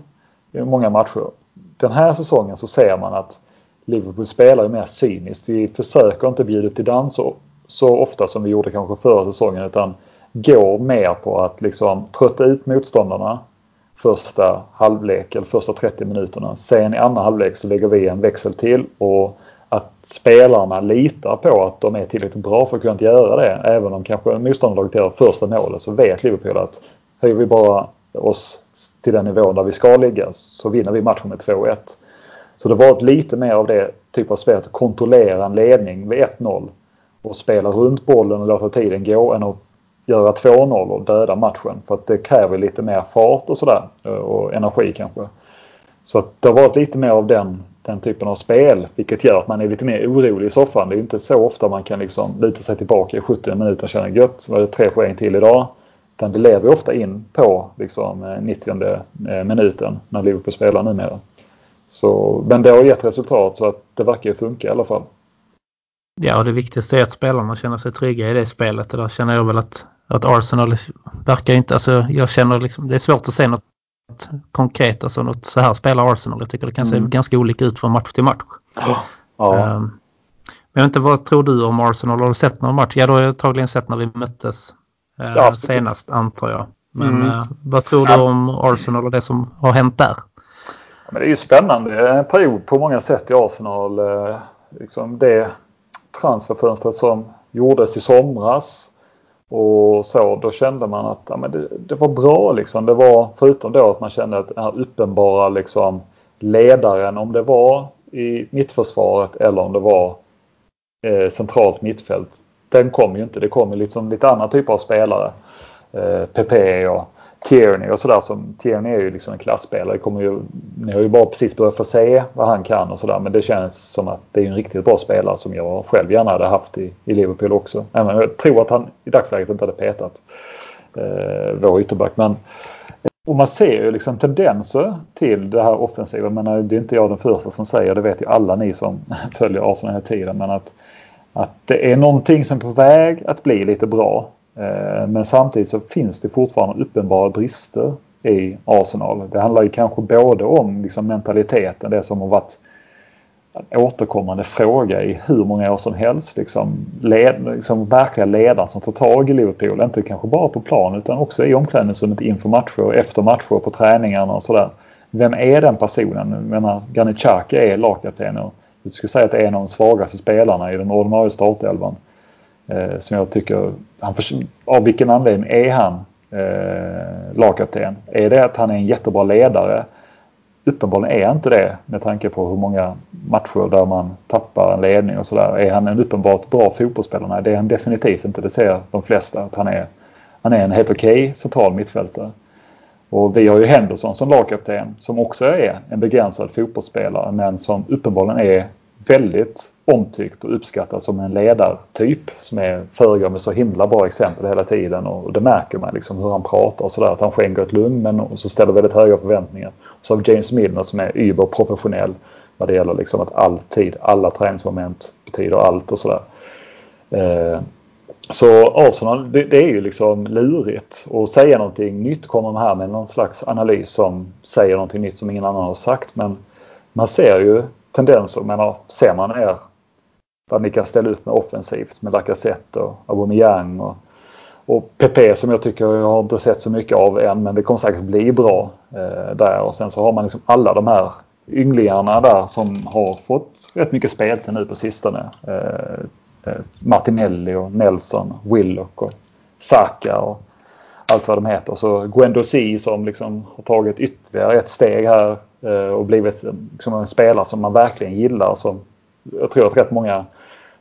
i många matcher. Den här säsongen så ser man att Liverpool spelar mer cyniskt. Vi försöker inte bjuda upp till dans så, så ofta som vi gjorde kanske förra säsongen utan går mer på att liksom trötta ut motståndarna första halvlek eller första 30 minuterna. Sen i andra halvlek så lägger vi en växel till och att spelarna litar på att de är tillräckligt bra för att kunna göra det. Även om kanske motståndarlaget gör första målet så vet Liverpool att höjer vi bara oss till den nivån där vi ska ligga så vinner vi matchen med 2-1. Så det var lite mer av det typ av spel att kontrollera en ledning vid 1-0 och spela runt bollen och låta tiden gå än att göra 2-0 och döda matchen. För att det kräver lite mer fart och sådär och energi kanske. Så att det har varit lite mer av den, den typen av spel vilket gör att man är lite mer orolig i soffan. Det är inte så ofta man kan liksom luta sig tillbaka i 70 minuter och känna gött. Var det tre poäng till idag? Utan det lever ofta in på liksom 90 eh, minuten när Liverpool spelar numera. Så, men det har gett resultat så att det verkar funka i alla fall. Ja, och det viktigaste är att spelarna känner sig trygga i det spelet. Och där känner jag väl att, att Arsenal verkar inte... Alltså, jag känner liksom... Det är svårt att se något konkret. Alltså något så här spelar Arsenal. Jag tycker det kan mm. se ganska olika ut från match till match. Ja. Um, men jag vet inte, vad tror du om Arsenal? Har du sett någon match? Ja, då har jag antagligen sett när vi möttes ja, senast, antar jag. Men mm. uh, vad tror du om Arsenal och det som har hänt där? men det är ju spännande en period på många sätt i Arsenal. Uh, liksom det transferfönstret som gjordes i somras och så, då kände man att ja, men det, det, var bra liksom. Det var förutom då att man kände att den här uppenbara liksom ledaren, om det var i mittförsvaret eller om det var eh, centralt mittfält. Den kom ju inte. Det kom liksom lite andra typer av spelare. Eh, Pepe och Tierney och sådär. Tierney är ju liksom en klassspelare. Kommer ju, ni har ju bara precis börjat få se vad han kan och sådär. Men det känns som att det är en riktigt bra spelare som jag själv gärna hade haft i, i Liverpool också. Även jag tror att han i dagsläget inte hade petat eh, vår ytterback. Men, och man ser ju liksom tendenser till det här offensiva. Men det är inte jag den första som säger det. vet ju alla ni som följer Arsenal hela tiden. Men att, att det är någonting som är på väg att bli lite bra. Eh, men samtidigt så finns det fortfarande uppenbara brister i Arsenal. Det handlar ju kanske både om liksom mentaliteten, det som har varit en återkommande fråga i hur många år som helst. Liksom, led, liksom verkliga ledare som tar tag i Liverpool. Inte kanske bara på plan utan också i omklädningsrummet inför matcher, efter matcher, på träningarna och sådär. Vem är den personen? Jag menar, Granit Xhaka är lagkapten och jag skulle säga att det är en av de svagaste spelarna i den ordinarie startelvan. Eh, som jag tycker, han för, av vilken anledning är han eh, lagkapten? Är det att han är en jättebra ledare? Uppenbarligen är han inte det med tanke på hur många matcher där man tappar en ledning och sådär. Är han en uppenbart bra fotbollsspelare? Nej, det är han definitivt inte. Det ser de flesta att han är. Han är en helt okej okay central mittfältare. Och vi har ju Henderson som lagkapten som också är en begränsad fotbollsspelare men som uppenbarligen är väldigt omtyckt och uppskattad som en ledartyp som är föregår med så himla bra exempel hela tiden och det märker man liksom hur han pratar och sådär. Att han skänker ett lugn men så ställer väldigt höga förväntningar. Så har vi James Milner som är überprofessionell när det gäller liksom att alltid, alla träningsmoment betyder allt och sådär. Eh, så Arsenal, det, det, är ju liksom lurigt att säga någonting nytt. Kommer de här med någon slags analys som säger någonting nytt som ingen annan har sagt. Men man ser ju tendenser. Men ser man er vad ni kan ställa upp med offensivt med Lacazette och Aubameyang och, och PP som jag tycker jag har inte sett så mycket av än men det kommer säkert bli bra eh, där och sen så har man liksom alla de här ynglingarna där som har fått rätt mycket speltid nu på sistone. Eh, Eh, Martinelli och Nelson, Willock och Saka och allt vad de heter. Så Guendouzi som liksom har tagit ytterligare ett steg här eh, och blivit liksom en spelare som man verkligen gillar. Som jag tror att rätt många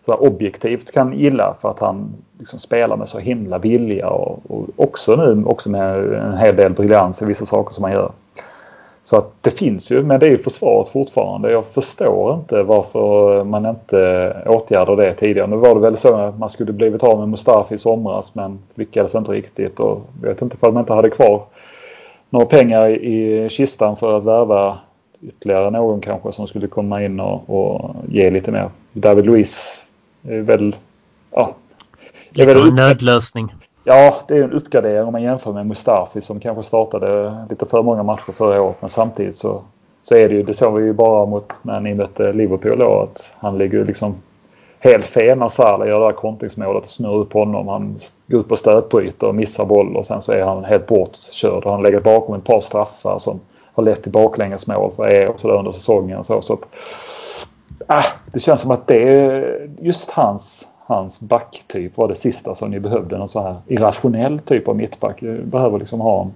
objektivt kan gilla för att han liksom spelar med så himla vilja och, och, också nu också med en hel del briljans i vissa saker som han gör. Så att det finns ju, men det är ju försvaret fortfarande. Jag förstår inte varför man inte åtgärdar det tidigare. Nu var det väl så att man skulle blivit av med Mustafi i somras men lyckades inte riktigt och jag vet inte för man inte hade kvar några pengar i kistan för att värva ytterligare någon kanske som skulle komma in och, och ge lite mer. David Luiz är väl... Ja, lite av en nödlösning. Ja, det är en uppgradering om man jämför med Mustafi som kanske startade lite för många matcher förra året. Men samtidigt så, så är det ju, det såg vi ju bara mot när ni mötte Liverpool då, att han ligger liksom helt fel när Salah gör det här kontringsmålet och snurrar upp honom. Han går upp och stötbryter och missar boll och sen så är han helt bortkörd. Och han lägger bakom ett par straffar som har lett till baklängesmål för er och sådär under säsongen. Så, så att, äh, det känns som att det är just hans, hans backtyp var det sista som ni behövde. Någon så här irrationell typ av mittback. Du behöver liksom ha en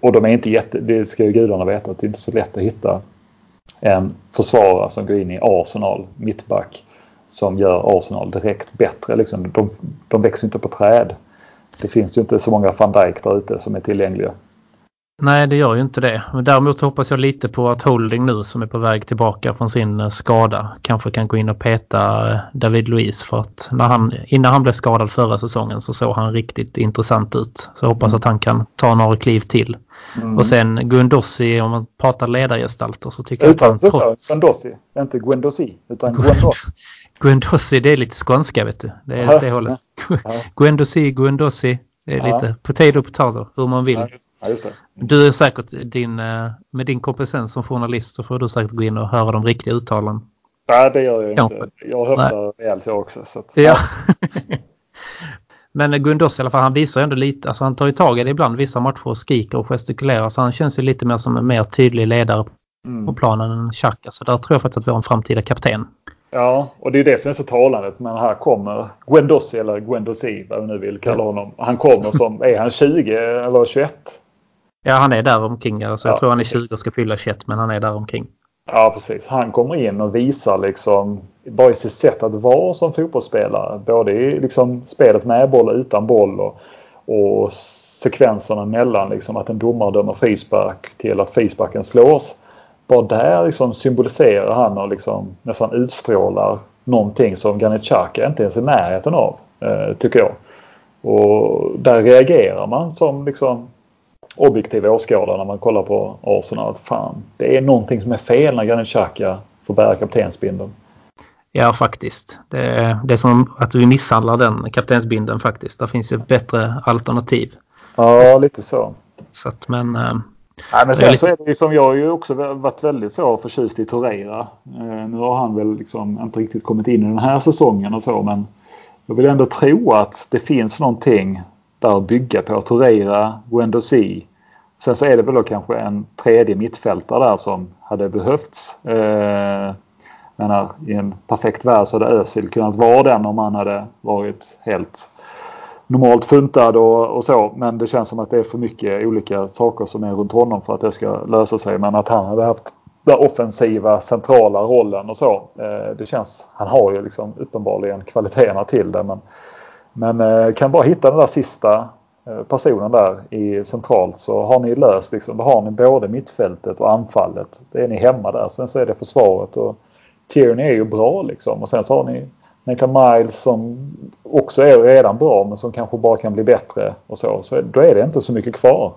och de är inte jätte, det ska ju gudarna veta att det är inte så lätt att hitta en försvarare som går in i Arsenal mittback som gör Arsenal direkt bättre. Liksom, de, de växer inte på träd. Det finns ju inte så många van Dijk där ute som är tillgängliga. Nej, det gör ju inte det. Men däremot hoppas jag lite på att Holding nu som är på väg tillbaka från sin eh, skada kanske kan gå in och peta eh, David Luiz för att när han, innan han blev skadad förra säsongen så såg han riktigt intressant ut. Så jag hoppas mm. att han kan ta några kliv till. Mm. Och sen Guendossi, om man pratar ledargestalter så tycker jag att han... Trots... Guendossi, inte Guendossi utan Guendossi. Guendossi, det är lite skånska vet du. Det är ja, det hållet. Ja. Guendossi, Guendossi. Det är ja. lite potato potato, hur man vill. Ja, just det. Du är säkert din, eh, med din kompetens som journalist så får du säkert gå in och höra de riktiga uttalen. Nej, det gör jag Kanske. inte. Jag höftar rejält jag också. Så att, ja. Men Gundos i alla fall, han visar ju ändå lite, alltså han tar ju tag i det ibland vissa matcher och skriker och gestikulerar så han känns ju lite mer som en mer tydlig ledare mm. på planen än Xhaka. Så där tror jag faktiskt att vi har en framtida kapten. Ja, och det är det som är så talande. Men här kommer Guendossi eller Guendossi, vad vi nu vill kalla honom. Han kommer som, är han 20 eller 21? Ja, han är där omkring. Alltså, jag ja, tror han är 20 och ska fylla 21, men han är där omkring. Ja, precis. Han kommer in och visar liksom bara i sitt sätt att vara som fotbollsspelare. Både i liksom spelet med boll och utan boll och, och sekvenserna mellan liksom att en domare dömer frispark till att frisparken slås. Bara där liksom symboliserar han och liksom nästan utstrålar någonting som Granit Xhaka inte ens är i närheten av, eh, tycker jag. Och där reagerar man som liksom objektiv åskådare när man kollar på Arsenal att fan, det är någonting som är fel när Granit Xhaka får bära kaptensbindeln. Ja, faktiskt. Det är, det är som att vi misshandlar den kaptensbindeln faktiskt. Det finns ju bättre alternativ. Ja, lite så. Så att, men... Äh, Nej, men sen så är det liksom, jag har ju också varit väldigt så förtjust i Torreira. Eh, nu har han väl liksom inte riktigt kommit in i den här säsongen och så men jag vill ändå tro att det finns någonting där att bygga på. Torreira, Guendouzi. Sen så är det väl då kanske en tredje mittfältare där som hade behövts. Eh, menar, I en perfekt värld så hade Özil kunnat vara den om han hade varit helt normalt funtad och, och, så. Men det känns som att det är för mycket olika saker som är runt honom för att det ska lösa sig. Men att han hade haft den offensiva centrala rollen och så. Eh, det känns, han har ju liksom uppenbarligen kvaliteterna till det. Men men eh, kan bara hitta den där sista personen där i centralt så har ni löst liksom, då har ni både mittfältet och anfallet. Det är ni hemma där. Sen så är det försvaret och Tierney är ju bra liksom och sen så har ni Nathan Miles som också är redan bra men som kanske bara kan bli bättre och så. Så då är det inte så mycket kvar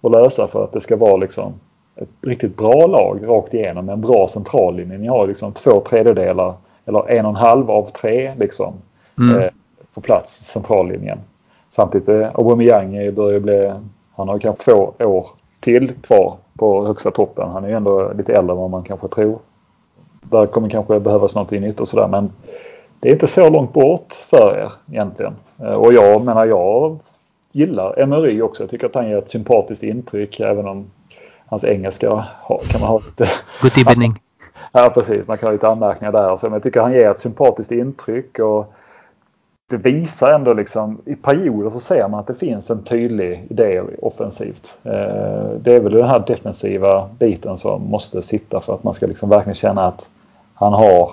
att lösa för att det ska vara liksom ett riktigt bra lag rakt igenom med en bra centrallinje. Ni har liksom två tredjedelar eller en och en halv av tre liksom. Mm. Eh, på plats centrallinjen. Samtidigt är Aubameyang börjar bli, han har kanske två år till kvar på högsta toppen. Han är ändå lite äldre än vad man kanske tror. Där kommer kanske behövas någonting nytt och sådär men det är inte så långt bort för er egentligen. Eh, och jag menar jag gillar Emery också. Jag tycker att han ger ett sympatiskt intryck även om hans engelska kan man ha lite... Good evening. Ja precis, man kan ha lite anmärkningar där. Men jag tycker han ger ett sympatiskt intryck och det visar ändå liksom i perioder så ser man att det finns en tydlig idé offensivt. Eh, det är väl den här defensiva biten som måste sitta för att man ska liksom verkligen känna att han har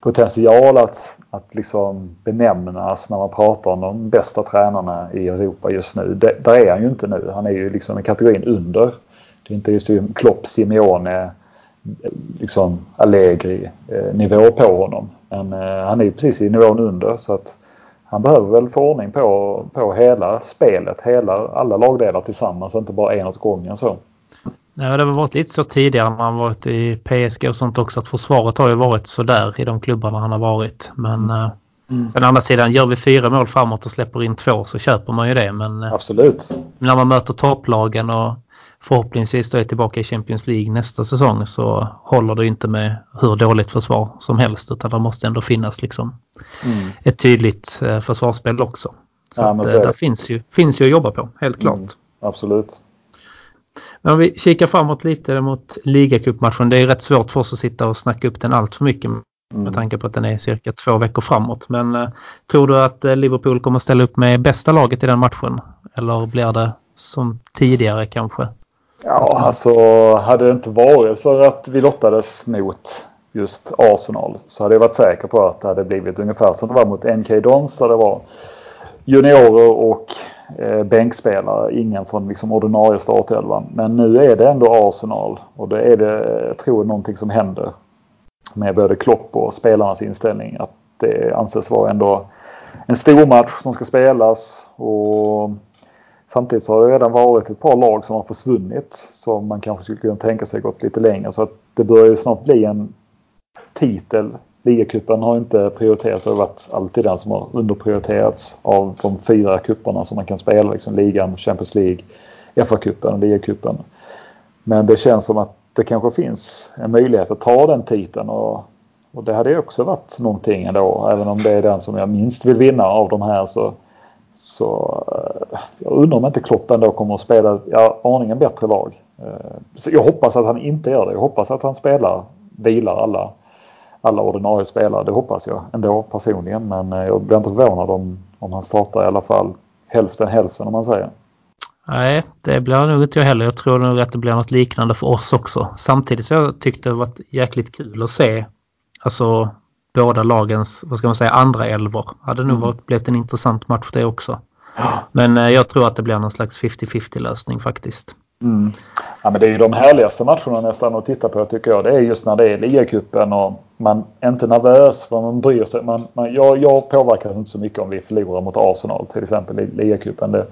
potential att, att liksom benämnas när man pratar om de bästa tränarna i Europa just nu. Det, där är han ju inte nu. Han är ju liksom i kategorin under. Det är inte just Klopp, Simeone, liksom Allegri eh, nivå på honom. Men eh, han är ju precis i nivån under så att han behöver väl få ordning på, på hela spelet, hela, alla lagdelar tillsammans, inte bara en åt gången så. Nej, det har varit lite så tidigare när han varit i PSG och sånt också att försvaret har ju varit så där i de klubbarna han har varit. Men mm. Mm. Sen andra sidan, gör vi fyra mål framåt och släpper in två så köper man ju det. Men Absolut. när man möter topplagen och förhoppningsvis då är tillbaka i Champions League nästa säsong så håller det inte med hur dåligt försvar som helst utan det måste ändå finnas liksom mm. ett tydligt eh, försvarsspel också. Så, ja, att, så där finns ju, finns ju att jobba på, helt klart. Mm, absolut. Men om vi kikar framåt lite mot ligacupmatchen. Det är rätt svårt för oss att sitta och snacka upp den allt för mycket med mm. tanke på att den är cirka två veckor framåt. Men eh, tror du att eh, Liverpool kommer ställa upp med bästa laget i den matchen? Eller blir det som tidigare kanske? Ja, alltså hade det inte varit för att vi lottades mot just Arsenal så hade jag varit säker på att det hade blivit ungefär som det var mot NK Dons där det var juniorer och eh, bänkspelare. Ingen från liksom ordinarie startelvan. Men nu är det ändå Arsenal och det är det, jag tror någonting som händer med både Klopp och spelarnas inställning. Att det anses vara ändå en stor match som ska spelas. Och Samtidigt så har det redan varit ett par lag som har försvunnit som man kanske skulle kunna tänka sig gått lite längre. Så att det börjar ju snart bli en titel. Ligacupen har inte prioriterats. Det har varit alltid den som har underprioriterats av de fyra kupperna som man kan spela. Liksom ligan, Champions League, FA-cupen och ligacupen. Men det känns som att det kanske finns en möjlighet att ta den titeln. Och, och det hade ju också varit någonting ändå. Även om det är den som jag minst vill vinna av de här så så eh, jag undrar om inte Klopp ändå kommer att spela ja, aningen bättre lag. Eh, så jag hoppas att han inte gör det. Jag hoppas att han spelar, vilar alla, alla ordinarie spelare. Det hoppas jag ändå personligen. Men eh, jag blir inte förvånad om, om han startar i alla fall hälften hälften om man säger. Nej, det blir nog inte jag heller. Jag tror nog att det blir något liknande för oss också. Samtidigt så jag tyckte det varit jäkligt kul att se alltså båda lagens, vad ska man säga, andra elvor. Hade nog mm. blivit en intressant match det också. Men eh, jag tror att det blir någon slags 50-50 lösning faktiskt. Mm. Ja, men det är ju de härligaste matcherna nästan att titta på tycker jag. Det är just när det är ligacupen och man är inte nervös för man bryr sig. Man, man, jag, jag påverkas inte så mycket om vi förlorar mot Arsenal till exempel i ligacupen. Det,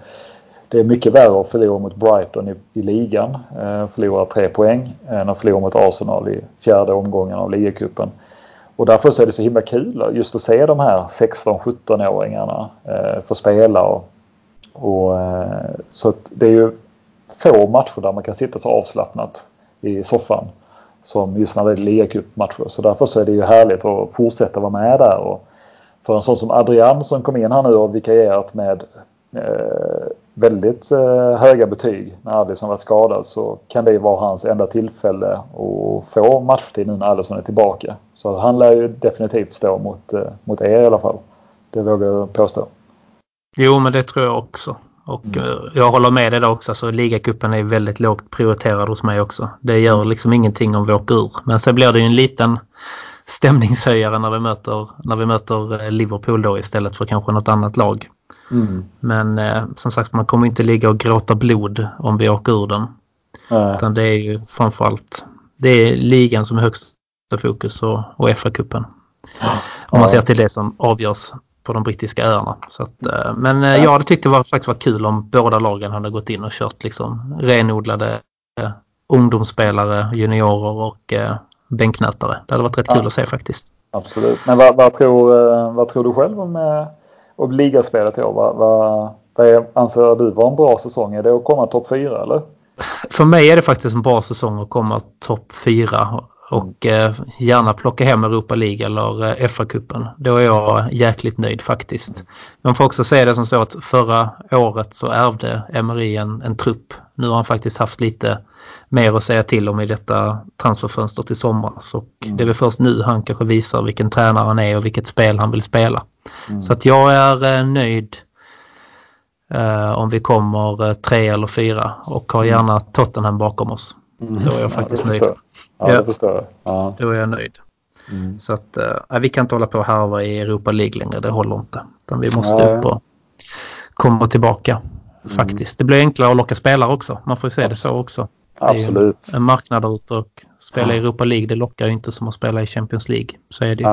det är mycket värre att förlora mot Brighton i, i ligan. Eh, förlora tre poäng än att förlora mot Arsenal i fjärde omgången av ligacupen. Och därför är det så himla kul just att se de här 16-17-åringarna eh, få spela. Och, och eh, så det är ju få matcher där man kan sitta så avslappnat i soffan som just när det är ligacupmatcher. Så därför så är det ju härligt att fortsätta vara med där. Och för en sån som Adrian som kom in här nu och vikarierat med eh, väldigt eh, höga betyg när Alisson var skadad så kan det vara hans enda tillfälle att få matchtid nu när Alisson är tillbaka. Så han lär ju definitivt stå mot, eh, mot er i alla fall. Det vågar jag påstå. Jo, men det tror jag också. Och mm. Eh, jag håller med dig där också. Alltså, ligacupen är väldigt lågt prioriterad hos mig också. Det gör mm. liksom ingenting om vi åker ur. Men sen blir det ju en liten stämningshöjare när vi möter, när vi möter Liverpool då istället för kanske något annat lag. Mm. Men eh, som sagt man kommer inte ligga och gråta blod om vi åker ur den. Äh. Utan det är ju framförallt det är ligan som är högsta fokus och, och FA-cupen. Ja. Om man ser till det som avgörs på de brittiska öarna. Så att, eh, men eh, ja. jag hade tyckt det var, faktiskt var kul om båda lagen hade gått in och kört liksom renodlade eh, ungdomsspelare, juniorer och eh, bänknötare. Det hade varit rätt ja. kul att se faktiskt. Absolut. Men vad, vad, tror, eh, vad tror du själv om och ligaspelet i år, vad, vad, vad anser du var en bra säsong? Är det att komma topp fyra eller? För mig är det faktiskt en bra säsong att komma topp fyra och eh, gärna plocka hem Europa League eller eh, FA-cupen. Då är jag jäkligt nöjd faktiskt. Man får också säga det som så att förra året så ärvde Emery en, en trupp. Nu har han faktiskt haft lite mer att säga till om i detta transferfönster till somras. Och mm. det är väl först nu han kanske visar vilken tränare han är och vilket spel han vill spela. Mm. Så att jag är eh, nöjd eh, om vi kommer eh, tre eller fyra och har mm. gärna Tottenham bakom oss. Mm. Då är jag faktiskt ja, nöjd. Ja, det förstår jag. Ja. Då är jag nöjd. Mm. Så att äh, vi kan inte hålla på och härva i Europa League längre, det håller inte. Utan vi måste Nej. upp och komma tillbaka. Mm. Faktiskt. Det blir enklare att locka spelare också. Man får se det så också. Absolut. en marknad ute och spela i Europa League det lockar ju inte som att spela i Champions League. Så är det ju.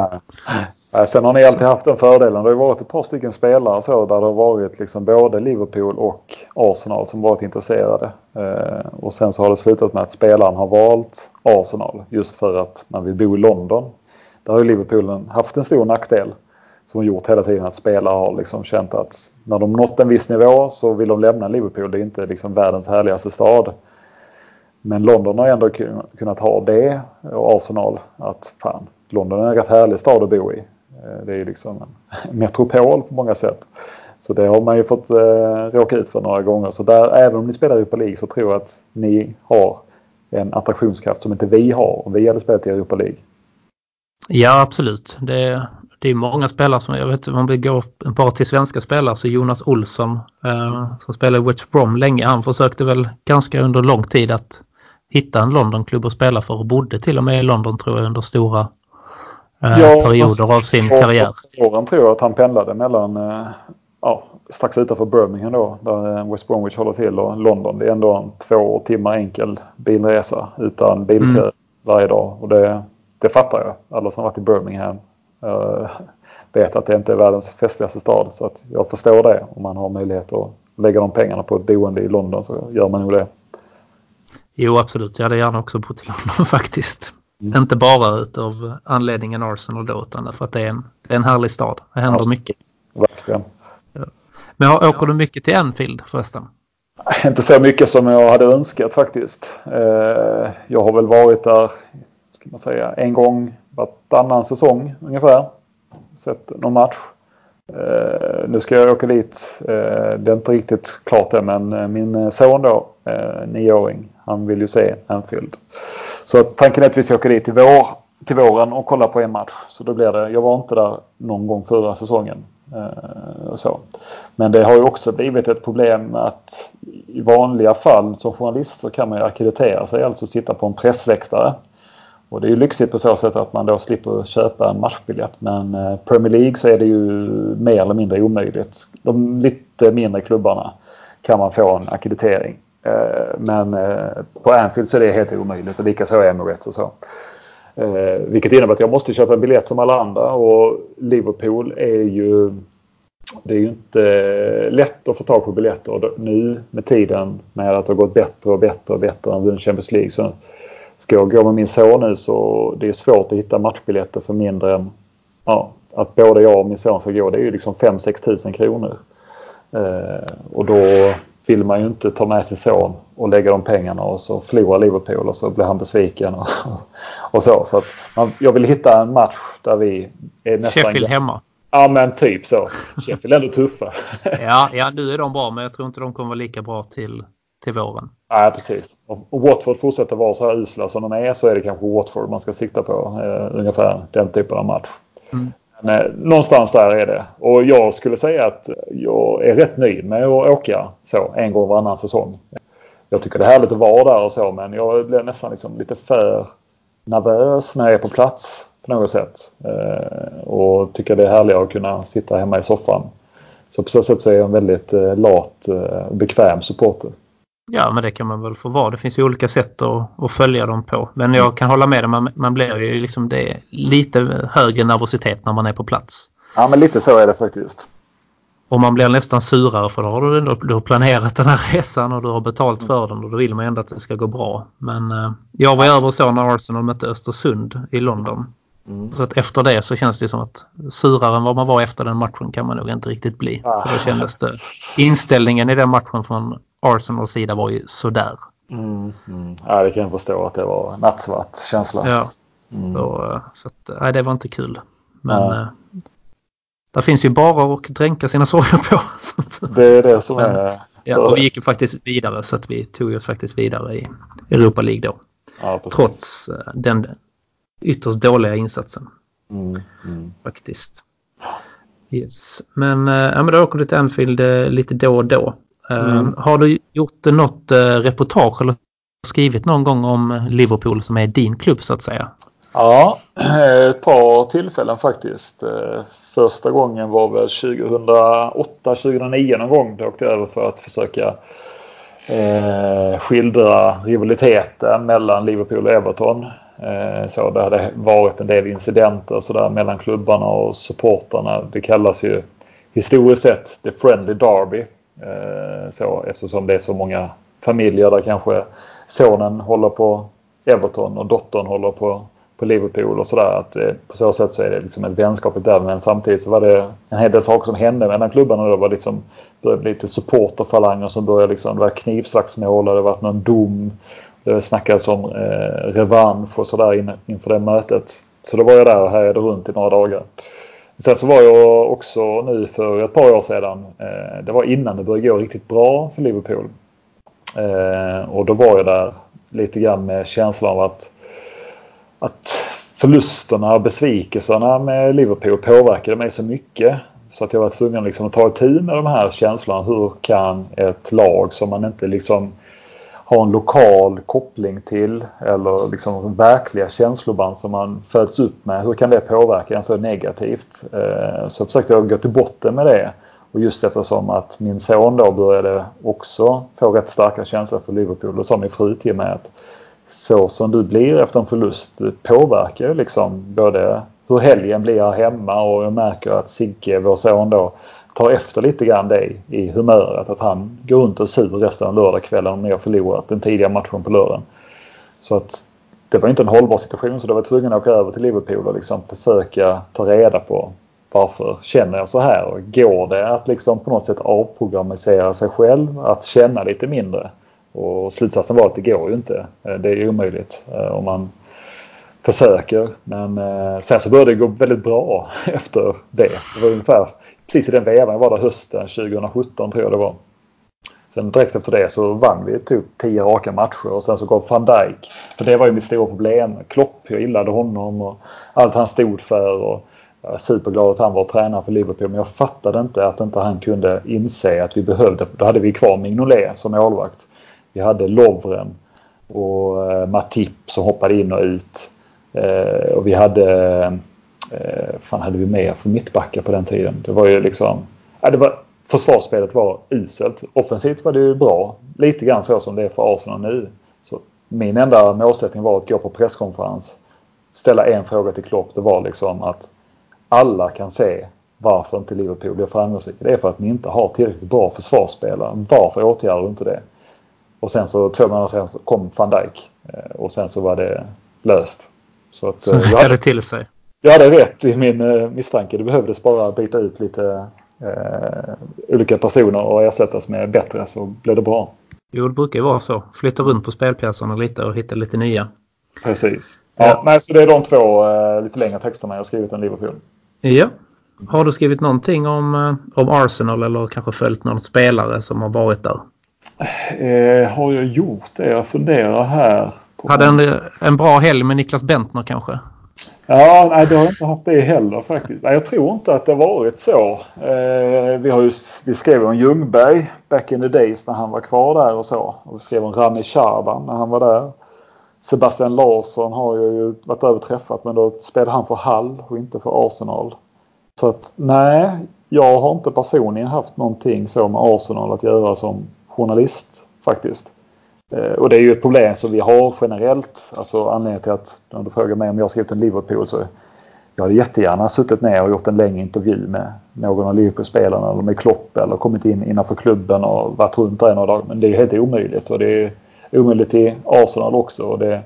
Sen har ni alltid haft den fördelen. Det har varit ett par stycken spelare så där det har varit liksom både Liverpool och Arsenal som varit intresserade. Eh, och sen så har det slutat med att spelaren har valt Arsenal just för att man vill bo i London. Där har Liverpool haft en stor nackdel som har gjort hela tiden att spelare har liksom känt att när de nått en viss nivå så vill de lämna Liverpool. Det är inte liksom världens härligaste stad. Men London har ändå kunnat ha det och Arsenal att fan, London är en rätt härlig stad att bo i. Eh, det är liksom en metropol på många sätt. Så det har man ju fått eh, råka ut för några gånger. Så där, även om ni spelar i Europa League så tror jag att ni har en attraktionskraft som inte vi har om vi hade spelat i Europa League. Ja absolut. Det, det är många spelare som, jag vet om vi går bara till svenska spelare så Jonas Olsson eh, som spelade i West Brom länge. Han försökte väl ganska under lång tid att hitta en Londonklubb att spela för och bodde till och med i London tror jag under stora ja, perioder av sin karriär. Åren tror jag att han pendlade mellan eh, ja, strax utanför Birmingham då där West Bromwich håller till och London. Det är ändå en två timmar enkel bilresa utan bilkö mm. varje dag. Och det, det fattar jag. Alla som varit i Birmingham uh, vet att det inte är världens festligaste stad. Så att jag förstår det. Om man har möjlighet att lägga de pengarna på ett boende i London så gör man nog det. Jo absolut, jag hade gärna också bott i London faktiskt. Mm. Inte bara utav anledningen Arsenal då utan för att det är en, det är en härlig stad. Det händer ja, mycket. Verkligen. Men åker du mycket till Anfield förresten? Inte så mycket som jag hade önskat faktiskt. Eh, jag har väl varit där ska man säga, en gång varannan säsong ungefär. Sett någon match. Eh, nu ska jag åka dit. Eh, det är inte riktigt klart än men min son då, nioåring, han vill ju se Anfield. Så tanken är att vi ska åka dit till, vår, till våren och kolla på en match. Så då blir det, jag var inte där någon gång förra säsongen. Eh, så. Men det har ju också blivit ett problem att i vanliga fall som journalist så kan man ju akkreditera sig, alltså sitta på en pressläktare. Och det är ju lyxigt på så sätt att man då slipper köpa en matchbiljett. Men eh, Premier League så är det ju mer eller mindre omöjligt. De lite mindre klubbarna kan man få en akkreditering. Eh, men eh, på Anfield så är det helt omöjligt och likaså Emirates och så. Eh, vilket innebär att jag måste köpa en biljett som alla andra och Liverpool är ju det är ju inte lätt att få tag på biljetter. Och nu med tiden med att det har gått bättre och bättre och bättre än Champions League så ska jag gå med min son nu så det är svårt att hitta matchbiljetter för mindre än ja, att både jag och min son ska gå. Det är ju liksom 5-6 tusen kronor. Eh, och då vill man ju inte ta med sin son och lägga de pengarna och så förlorar Liverpool och så blir han besviken och, och så. Så man, jag vill hitta en match där vi är nästan... Sheffield hemma. Ja men typ så. Sheffield är ändå tuffa. ja, ja, nu är de bra men jag tror inte de kommer vara lika bra till, till våren. Ja precis. Och, och Watford fortsätter vara så här usla som de är så är det kanske Watford man ska sikta på. Eh, ungefär den typen av match. Mm. Men, eh, någonstans där är det. Och jag skulle säga att jag är rätt nöjd med att åka så en gång varannan säsong. Jag tycker det är härligt att vara där och så men jag blir nästan liksom lite för nervös när jag är på plats på något sätt. Eh, och tycker det är härligare att kunna sitta hemma i soffan. Så på så sätt så är jag en väldigt eh, lat eh, och bekväm supporter. Ja, men det kan man väl få vara. Det finns ju olika sätt att, att följa dem på. Men jag kan hålla med dig, man, man blir ju liksom det lite högre nervositet när man är på plats. Ja, men lite så är det faktiskt. Och man blir nästan surare för då har du, du har planerat den här resan och du har betalt för den och då vill man ändå att det ska gå bra. Men eh, jag var över så när Arsenal mötte Östersund i London. Mm. Så att efter det så känns det som att surare än vad man var efter den matchen kan man nog inte riktigt bli. Ah. Så då kändes det. Inställningen i den matchen från Arsenals sida var ju sådär. Mm, mm. Ja, det kan jag förstå att det var nattsvart känsla. Ja, mm. då, så att, nej, det var inte kul. Men ja. äh, där finns ju bara att dränka sina sorger på. Det är det som Men, är... Ja, och vi gick ju faktiskt vidare så att vi tog oss faktiskt vidare i Europa League då. Ja, Trots den ytterst dåliga insatsen. Mm, mm. Faktiskt. Yes. Men, ja, men då åker du till Anfield lite då och då. Mm. Ehm, har du gjort något eh, reportage eller skrivit någon gång om Liverpool som är din klubb så att säga? Ja, ett par tillfällen faktiskt. Eh, första gången var väl 2008-2009 någon gång. Då åkte jag över för att försöka eh, skildra rivaliteten mellan Liverpool och Everton. Eh, så det hade varit en del incidenter så där mellan klubbarna och supportarna. Det kallas ju historiskt sett the friendly derby. Eh, så, eftersom det är så många familjer där kanske sonen håller på Everton och dottern håller på, på Liverpool och sådär. eh, på så sätt så är det liksom ett vänskapligt där. Men samtidigt så var det en hel del saker som hände mellan klubbarna. Det var liksom började bli lite supporterfalanger som började liksom, det var knivslagsmål och det var någon dom. Det snackades om eh, revansch och sådär in, inför det mötet. Så då var jag där och härjade runt i några dagar. Sen så var jag också nu för ett par år sedan. Eh, det var innan det började gå riktigt bra för Liverpool. Eh, och då var jag där lite grann med känslan av att, att förlusterna och besvikelserna med Liverpool påverkade mig så mycket. Så att jag var tvungen liksom att ta itu med de här känslorna. Hur kan ett lag som man inte liksom har en lokal koppling till eller liksom verkliga känsloband som man föds upp med. Hur kan det påverka en så negativt? Eh, så försökte jag gå till botten med det. Och just eftersom att min son då började också få rätt starka känslor för Liverpool. Då sa min fru till mig att så som du blir efter en förlust påverkar liksom både hur helgen blir här hemma och jag märker att Sigge, vår son då, tar efter lite grann det i humöret. Att han går runt och sur resten av lördagskvällen om ni har förlorat den tidiga matchen på lördagen. Så att det var inte en hållbar situation så då var jag tvungen att åka över till Liverpool och liksom försöka ta reda på varför känner jag så här? Och går det att liksom på något sätt avprogrammisera sig själv? Att känna lite mindre? Och slutsatsen var att det går ju inte. Eh, det är omöjligt eh, om man försöker. Men eh, sen så började det gå väldigt bra efter det. Det var ungefär precis i den vevan. Jag var där hösten 2017 tror jag det var. Sen direkt efter det så vann vi typ 10 raka matcher och sen så gav van Dijk. För det var ju mitt stora problem. Klopp, jag gillade honom och allt han stod för. Och jag är superglad att han var tränare för Liverpool men jag fattade inte att inte han kunde inse att vi behövde. Då hade vi kvar Mignolet som målvakt. Vi hade Lovren och eh, Matip som hoppade in och ut. Eh, och vi hade, eh, eh, fan hade vi mer för mittbackar på den tiden? Det var ju liksom, ja, det var, försvarsspelet var uselt. Offensivt var det ju bra. Lite grann så som det är för Arsenal nu. Så min enda målsättning var att gå på presskonferens, ställa en fråga till Klopp. Det var liksom att alla kan se varför inte Liverpool blir framgångsrika. Det är för att ni inte har tillräckligt bra försvarsspelare. Varför åtgärdar du inte det? Och sen så två månader sen så kom van Dijk eh, och sen så var det löst. Så, att, så eh, jag till sig? Jag hade rätt i min uh, misstanke. Det behövdes bara byta ut lite uh, olika personer och ersättas med bättre så blev det bra. Jo, det brukar ju vara så. Flytta runt på spelpjäserna lite och hitta lite nya. Precis. Ja, ja. Nej, så det är de två uh, lite längre texterna jag skrivit om Liverpool. Ja. Har du skrivit någonting om, om Arsenal eller kanske följt någon spelare som har varit där? Eh, har jag gjort det? Jag funderar här. Hade en, en bra helg med Niklas Bentner kanske? Ja, nej, det har jag inte haft det heller faktiskt. Nej, jag tror inte att det har varit så. Eh, vi, har ju, vi skrev om Ljungberg back in the days när han var kvar där och så. Och vi skrev om Rami Shaban när han var där. Sebastian Larsson har jag ju varit överträffat men då spelade han för Hall och inte för Arsenal. Så att nej, jag har inte personligen haft någonting så med Arsenal att göra som journalist faktiskt. Eh, och det är ju ett problem som vi har generellt. Alltså anledningen till att när du frågar mig om jag har skrivit en Liverpool så jag hade jättegärna suttit ner och gjort en längre intervju med någon av Liverpool-spelarna eller med Klopp eller kommit in innanför klubben och varit runt där några dagar. Men det är helt omöjligt och det är omöjligt i Arsenal också. Och det är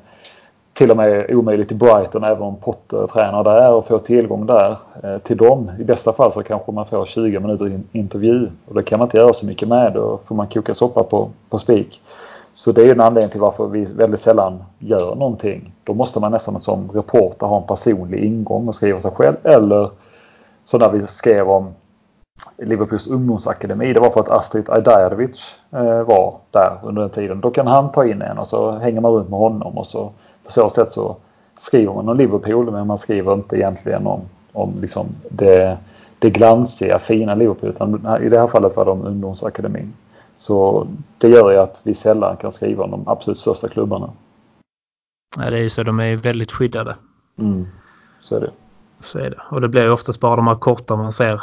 till och med omöjligt i Brighton även om Potter tränar där och får tillgång där eh, till dem. I bästa fall så kanske man får 20 minuter intervju och det kan man inte göra så mycket med. Då får man koka soppa på, på spik. Så det är en anledning till varför vi väldigt sällan gör någonting. Då måste man nästan som reporter ha en personlig ingång och skriva sig själv. Eller så när vi skrev om Liverpools ungdomsakademi. Det var för att Astrid Ajdarevic eh, var där under den tiden. Då kan han ta in en och så hänger man runt med honom och så på så sätt så skriver man om Liverpool men man skriver inte egentligen om, om liksom det, det glansiga, fina Liverpool. Utan I det här fallet var det om ungdomsakademin. Så det gör ju att vi sällan kan skriva om de absolut största klubbarna. Ja, det är ju så. De är väldigt skyddade. Mm, så är det. Så är det. Och det blir ju oftast bara de här korta man ser.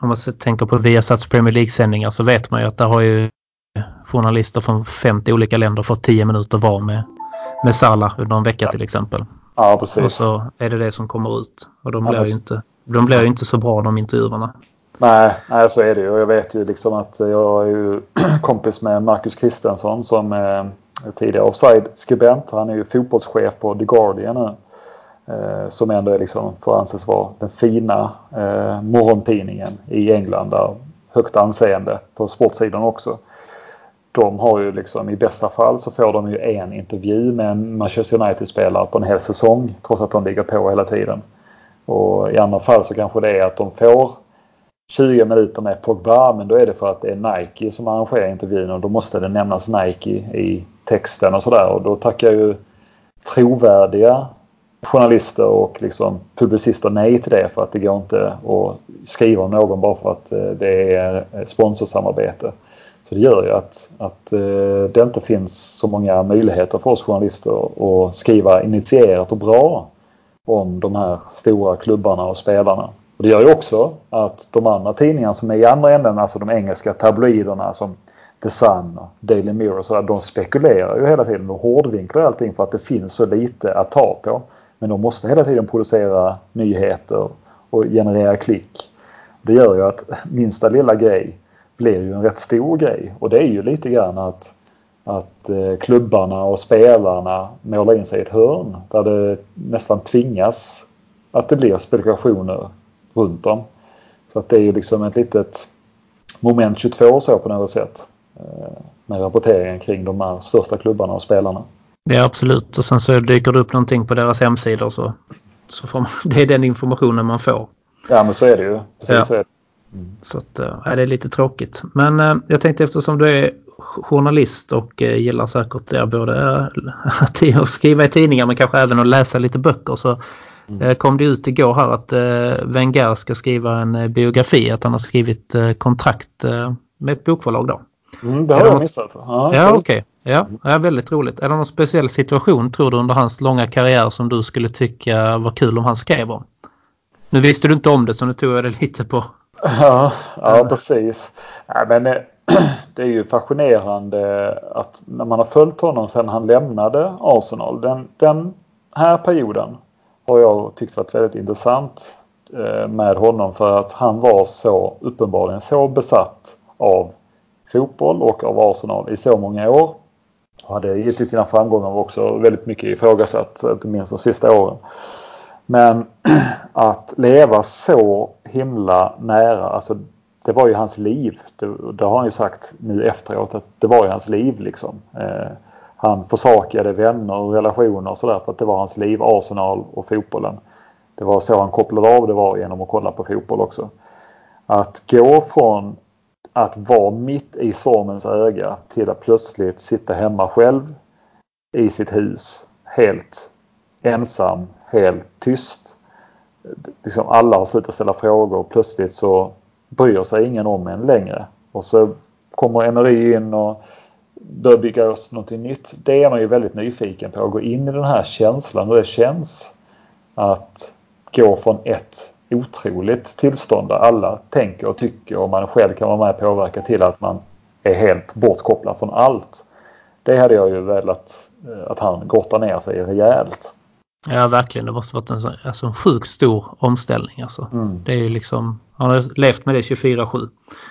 Om man tänker på Viasats Premier League-sändningar så vet man ju att där har ju journalister från 50 olika länder fått 10 minuter var med, med Salah under en vecka till exempel. Ja, precis. Och så är det det som kommer ut. Och de blir, ju, inte, de blir ju inte så bra de intervjuerna. Nej, nej, så är det ju. Och jag vet ju liksom att jag är ju kompis med Marcus Kristensson som är tidigare offside-skribent. Han är ju fotbollschef på The Guardian nu. Eh, som ändå är liksom, får anses vara den fina eh, morgontidningen i England. Där högt anseende på sportsidan också. De har ju liksom i bästa fall så får de ju en intervju med en Manchester United-spelare på en hel säsong trots att de ligger på hela tiden. Och i andra fall så kanske det är att de får 20 minuter med Pogba men då är det för att det är Nike som arrangerar intervjun och då måste det nämnas Nike i texten och sådär och då tackar ju trovärdiga journalister och liksom publicister nej till det för att det går inte att skriva om någon bara för att eh, det är sponsorsamarbete. Så det gör ju att, att eh, det inte finns så många möjligheter för oss journalister att skriva initierat och bra om de här stora klubbarna och spelarna. Och det gör ju också att de andra tidningarna som är i andra änden, alltså de engelska tabloiderna som The Sun och Daily Mirror och sådär, de spekulerar ju hela tiden. De hårdvinklar allting för att det finns så lite att ta på. Men de måste hela tiden producera nyheter och generera klick. Det gör ju att minsta lilla grej blir ju en rätt stor grej. Och det är ju lite grann att, att eh, klubbarna och spelarna målar in sig i ett hörn där det nästan tvingas att det blir spekulationer runt dem. Så att det är ju liksom ett litet moment 22 så på något sätt. Eh, med rapporteringen kring de här största klubbarna och spelarna. Ja absolut och sen så dyker det upp någonting på deras hemsidor så, så får man, det är den informationen man får. Ja men så är det ju. Precis ja. så är det. Mm. Så att, äh, det är lite tråkigt. Men äh, jag tänkte eftersom du är journalist och äh, gillar säkert ja, både äh, att skriva i tidningar men kanske även att läsa lite böcker så mm. kom det ut igår här att äh, Wenger ska skriva en biografi, att han har skrivit kontrakt med ett bokförlag då. Mm, det har jag något... missat. Ja, ja okej. Okay. Ja, ja, väldigt roligt. Är det någon speciell situation tror du under hans långa karriär som du skulle tycka var kul om han skrev om? Nu visste du inte om det så nu tog jag det lite på. Ja, ja precis. Ja, men eh, det är ju fascinerande att när man har följt honom sedan han lämnade Arsenal. Den, den här perioden har jag tyckt varit väldigt intressant eh, med honom för att han var så uppenbarligen så besatt av fotboll och av Arsenal i så många år. Och hade givetvis sina framgångar också väldigt mycket ifrågasatt, inte minst de sista åren. Men att leva så himla nära, alltså det var ju hans liv. Det, det har han ju sagt nu efteråt att det var ju hans liv liksom. Eh, han försakade vänner och relationer och sådär för att det var hans liv, Arsenal och fotbollen. Det var så han kopplade av det var genom att kolla på fotboll också. Att gå från att vara mitt i stormens öga till att plötsligt sitta hemma själv i sitt hus helt ensam, helt tyst. Liksom alla har slutat ställa frågor och plötsligt så bryr sig ingen om en längre. Och så kommer Emery in och bör bygga oss någonting nytt. Det är man ju väldigt nyfiken på, att gå in i den här känslan hur det känns att gå från ett otroligt tillstånd där alla tänker och tycker och man själv kan vara med och påverka till att man är helt bortkopplad från allt. Det hade jag ju velat eh, att han grottar ner sig rejält. Ja verkligen, det måste varit en, alltså, en sjukt stor omställning. Alltså. Mm. Det är ju liksom, han har levt med det 24-7. Mm.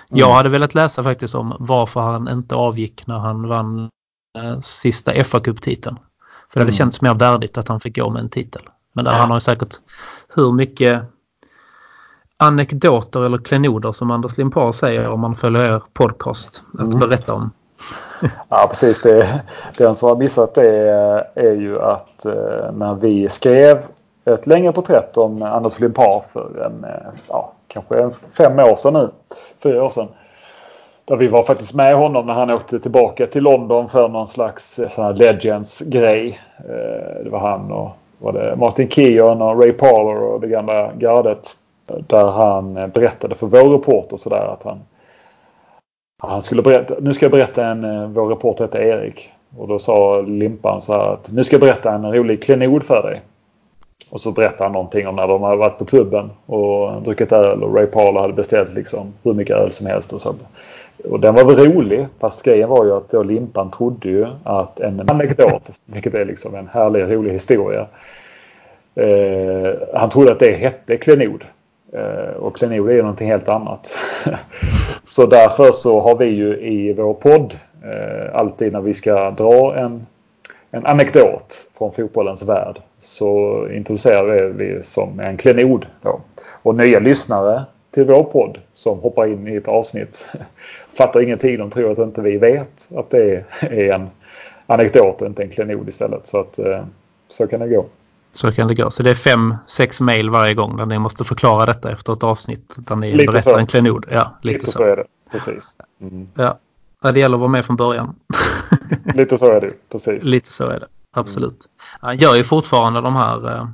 Jag hade velat läsa faktiskt om varför han inte avgick när han vann eh, sista FA-cuptiteln. För det hade mm. känts mer värdigt att han fick gå med en titel. Men där ja. han har ju säkert hur mycket anekdoter eller klenoder som Anders Limpar säger om man följer er podcast att mm. berätta om. Ja precis. Det, den som har missat det är ju att eh, när vi skrev ett längre porträtt om Anders Limpar för en, eh, ja, kanske fem år sedan nu. Fyra år sedan. Där vi var faktiskt med honom när han åkte tillbaka till London för någon slags eh, sån här Legends-grej. Det var han och var det Martin Keon och Ray Parler och det gamla gardet. Där han berättade för vår reporter sådär att han han skulle berätta, nu ska jag berätta en, eh, vår reporter heter Erik. Och då sa Limpan så här att nu ska jag berätta en rolig klenod för dig. Och så berättade han någonting om när de hade varit på klubben och druckit öl och Ray Parler hade beställt liksom hur mycket öl som helst. Och, så. och den var väl rolig fast grejen var ju att då Limpan trodde ju att en anekdot, vilket är liksom en härlig rolig historia. Eh, han trodde att det hette klenod. Eh, och klenod är ju någonting helt annat. så därför så har vi ju i vår podd eh, alltid när vi ska dra en, en anekdot från fotbollens värld så introducerar vi som en klenod. Då. Och nya lyssnare till vår podd som hoppar in i ett avsnitt fattar ingenting. De tror att inte vi vet att det är en anekdot och inte en klenod istället. Så att eh, så kan det gå. Så kan det gå. Så det är fem, sex mejl varje gång där ni måste förklara detta efter ett avsnitt. Där ni Lite berättar så. en klenod. Ja, lite, Lite så. så är det. Precis. Mm. Ja. Det gäller att vara med från början. Lite så är det. Precis. lite så är det. Absolut. Han gör ju fortfarande de här. Eh,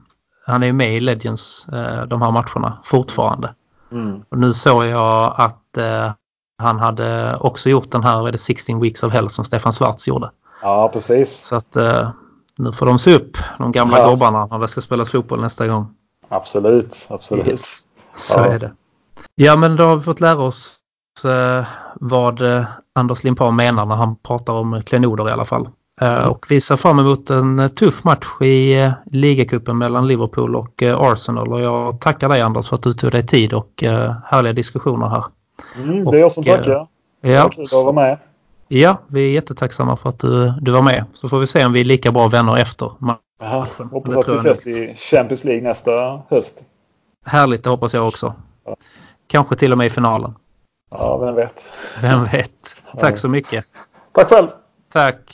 han är ju med i Legends eh, de här matcherna fortfarande. Mm. Och nu såg jag att eh, han hade också gjort den här, är det 16 Weeks of Hell som Stefan Schwarz gjorde. Ja, precis. Så att nu får de se upp, de gamla Ja. gobbarna, när det ska spelas fotboll nästa gång. Absolut. Absolut. Yes. Så Ja. är det. Ja, men då har vi fått lära oss eh, vad eh, Anders Limpar menar när han pratar om klenoder i alla fall. Eh, och vi ser fram emot en tuff match i ligacupen mellan Liverpool och Arsenal. Och jag tackar dig Anders för att du tog dig tid och härliga diskussioner här. Mm, det är jag som tackar. Ja, Kul att vara med. Ja, vi är jättetacksamma för att du, du var med. Så får vi se om vi är lika bra vänner efter. matchen. Hoppas att vi ses i Champions League nästa höst. Härligt, det hoppas jag också. Ja. Kanske till och med i finalen. Ja, vem vet. Vem vet? Tack så mycket. Tack själv. Tack.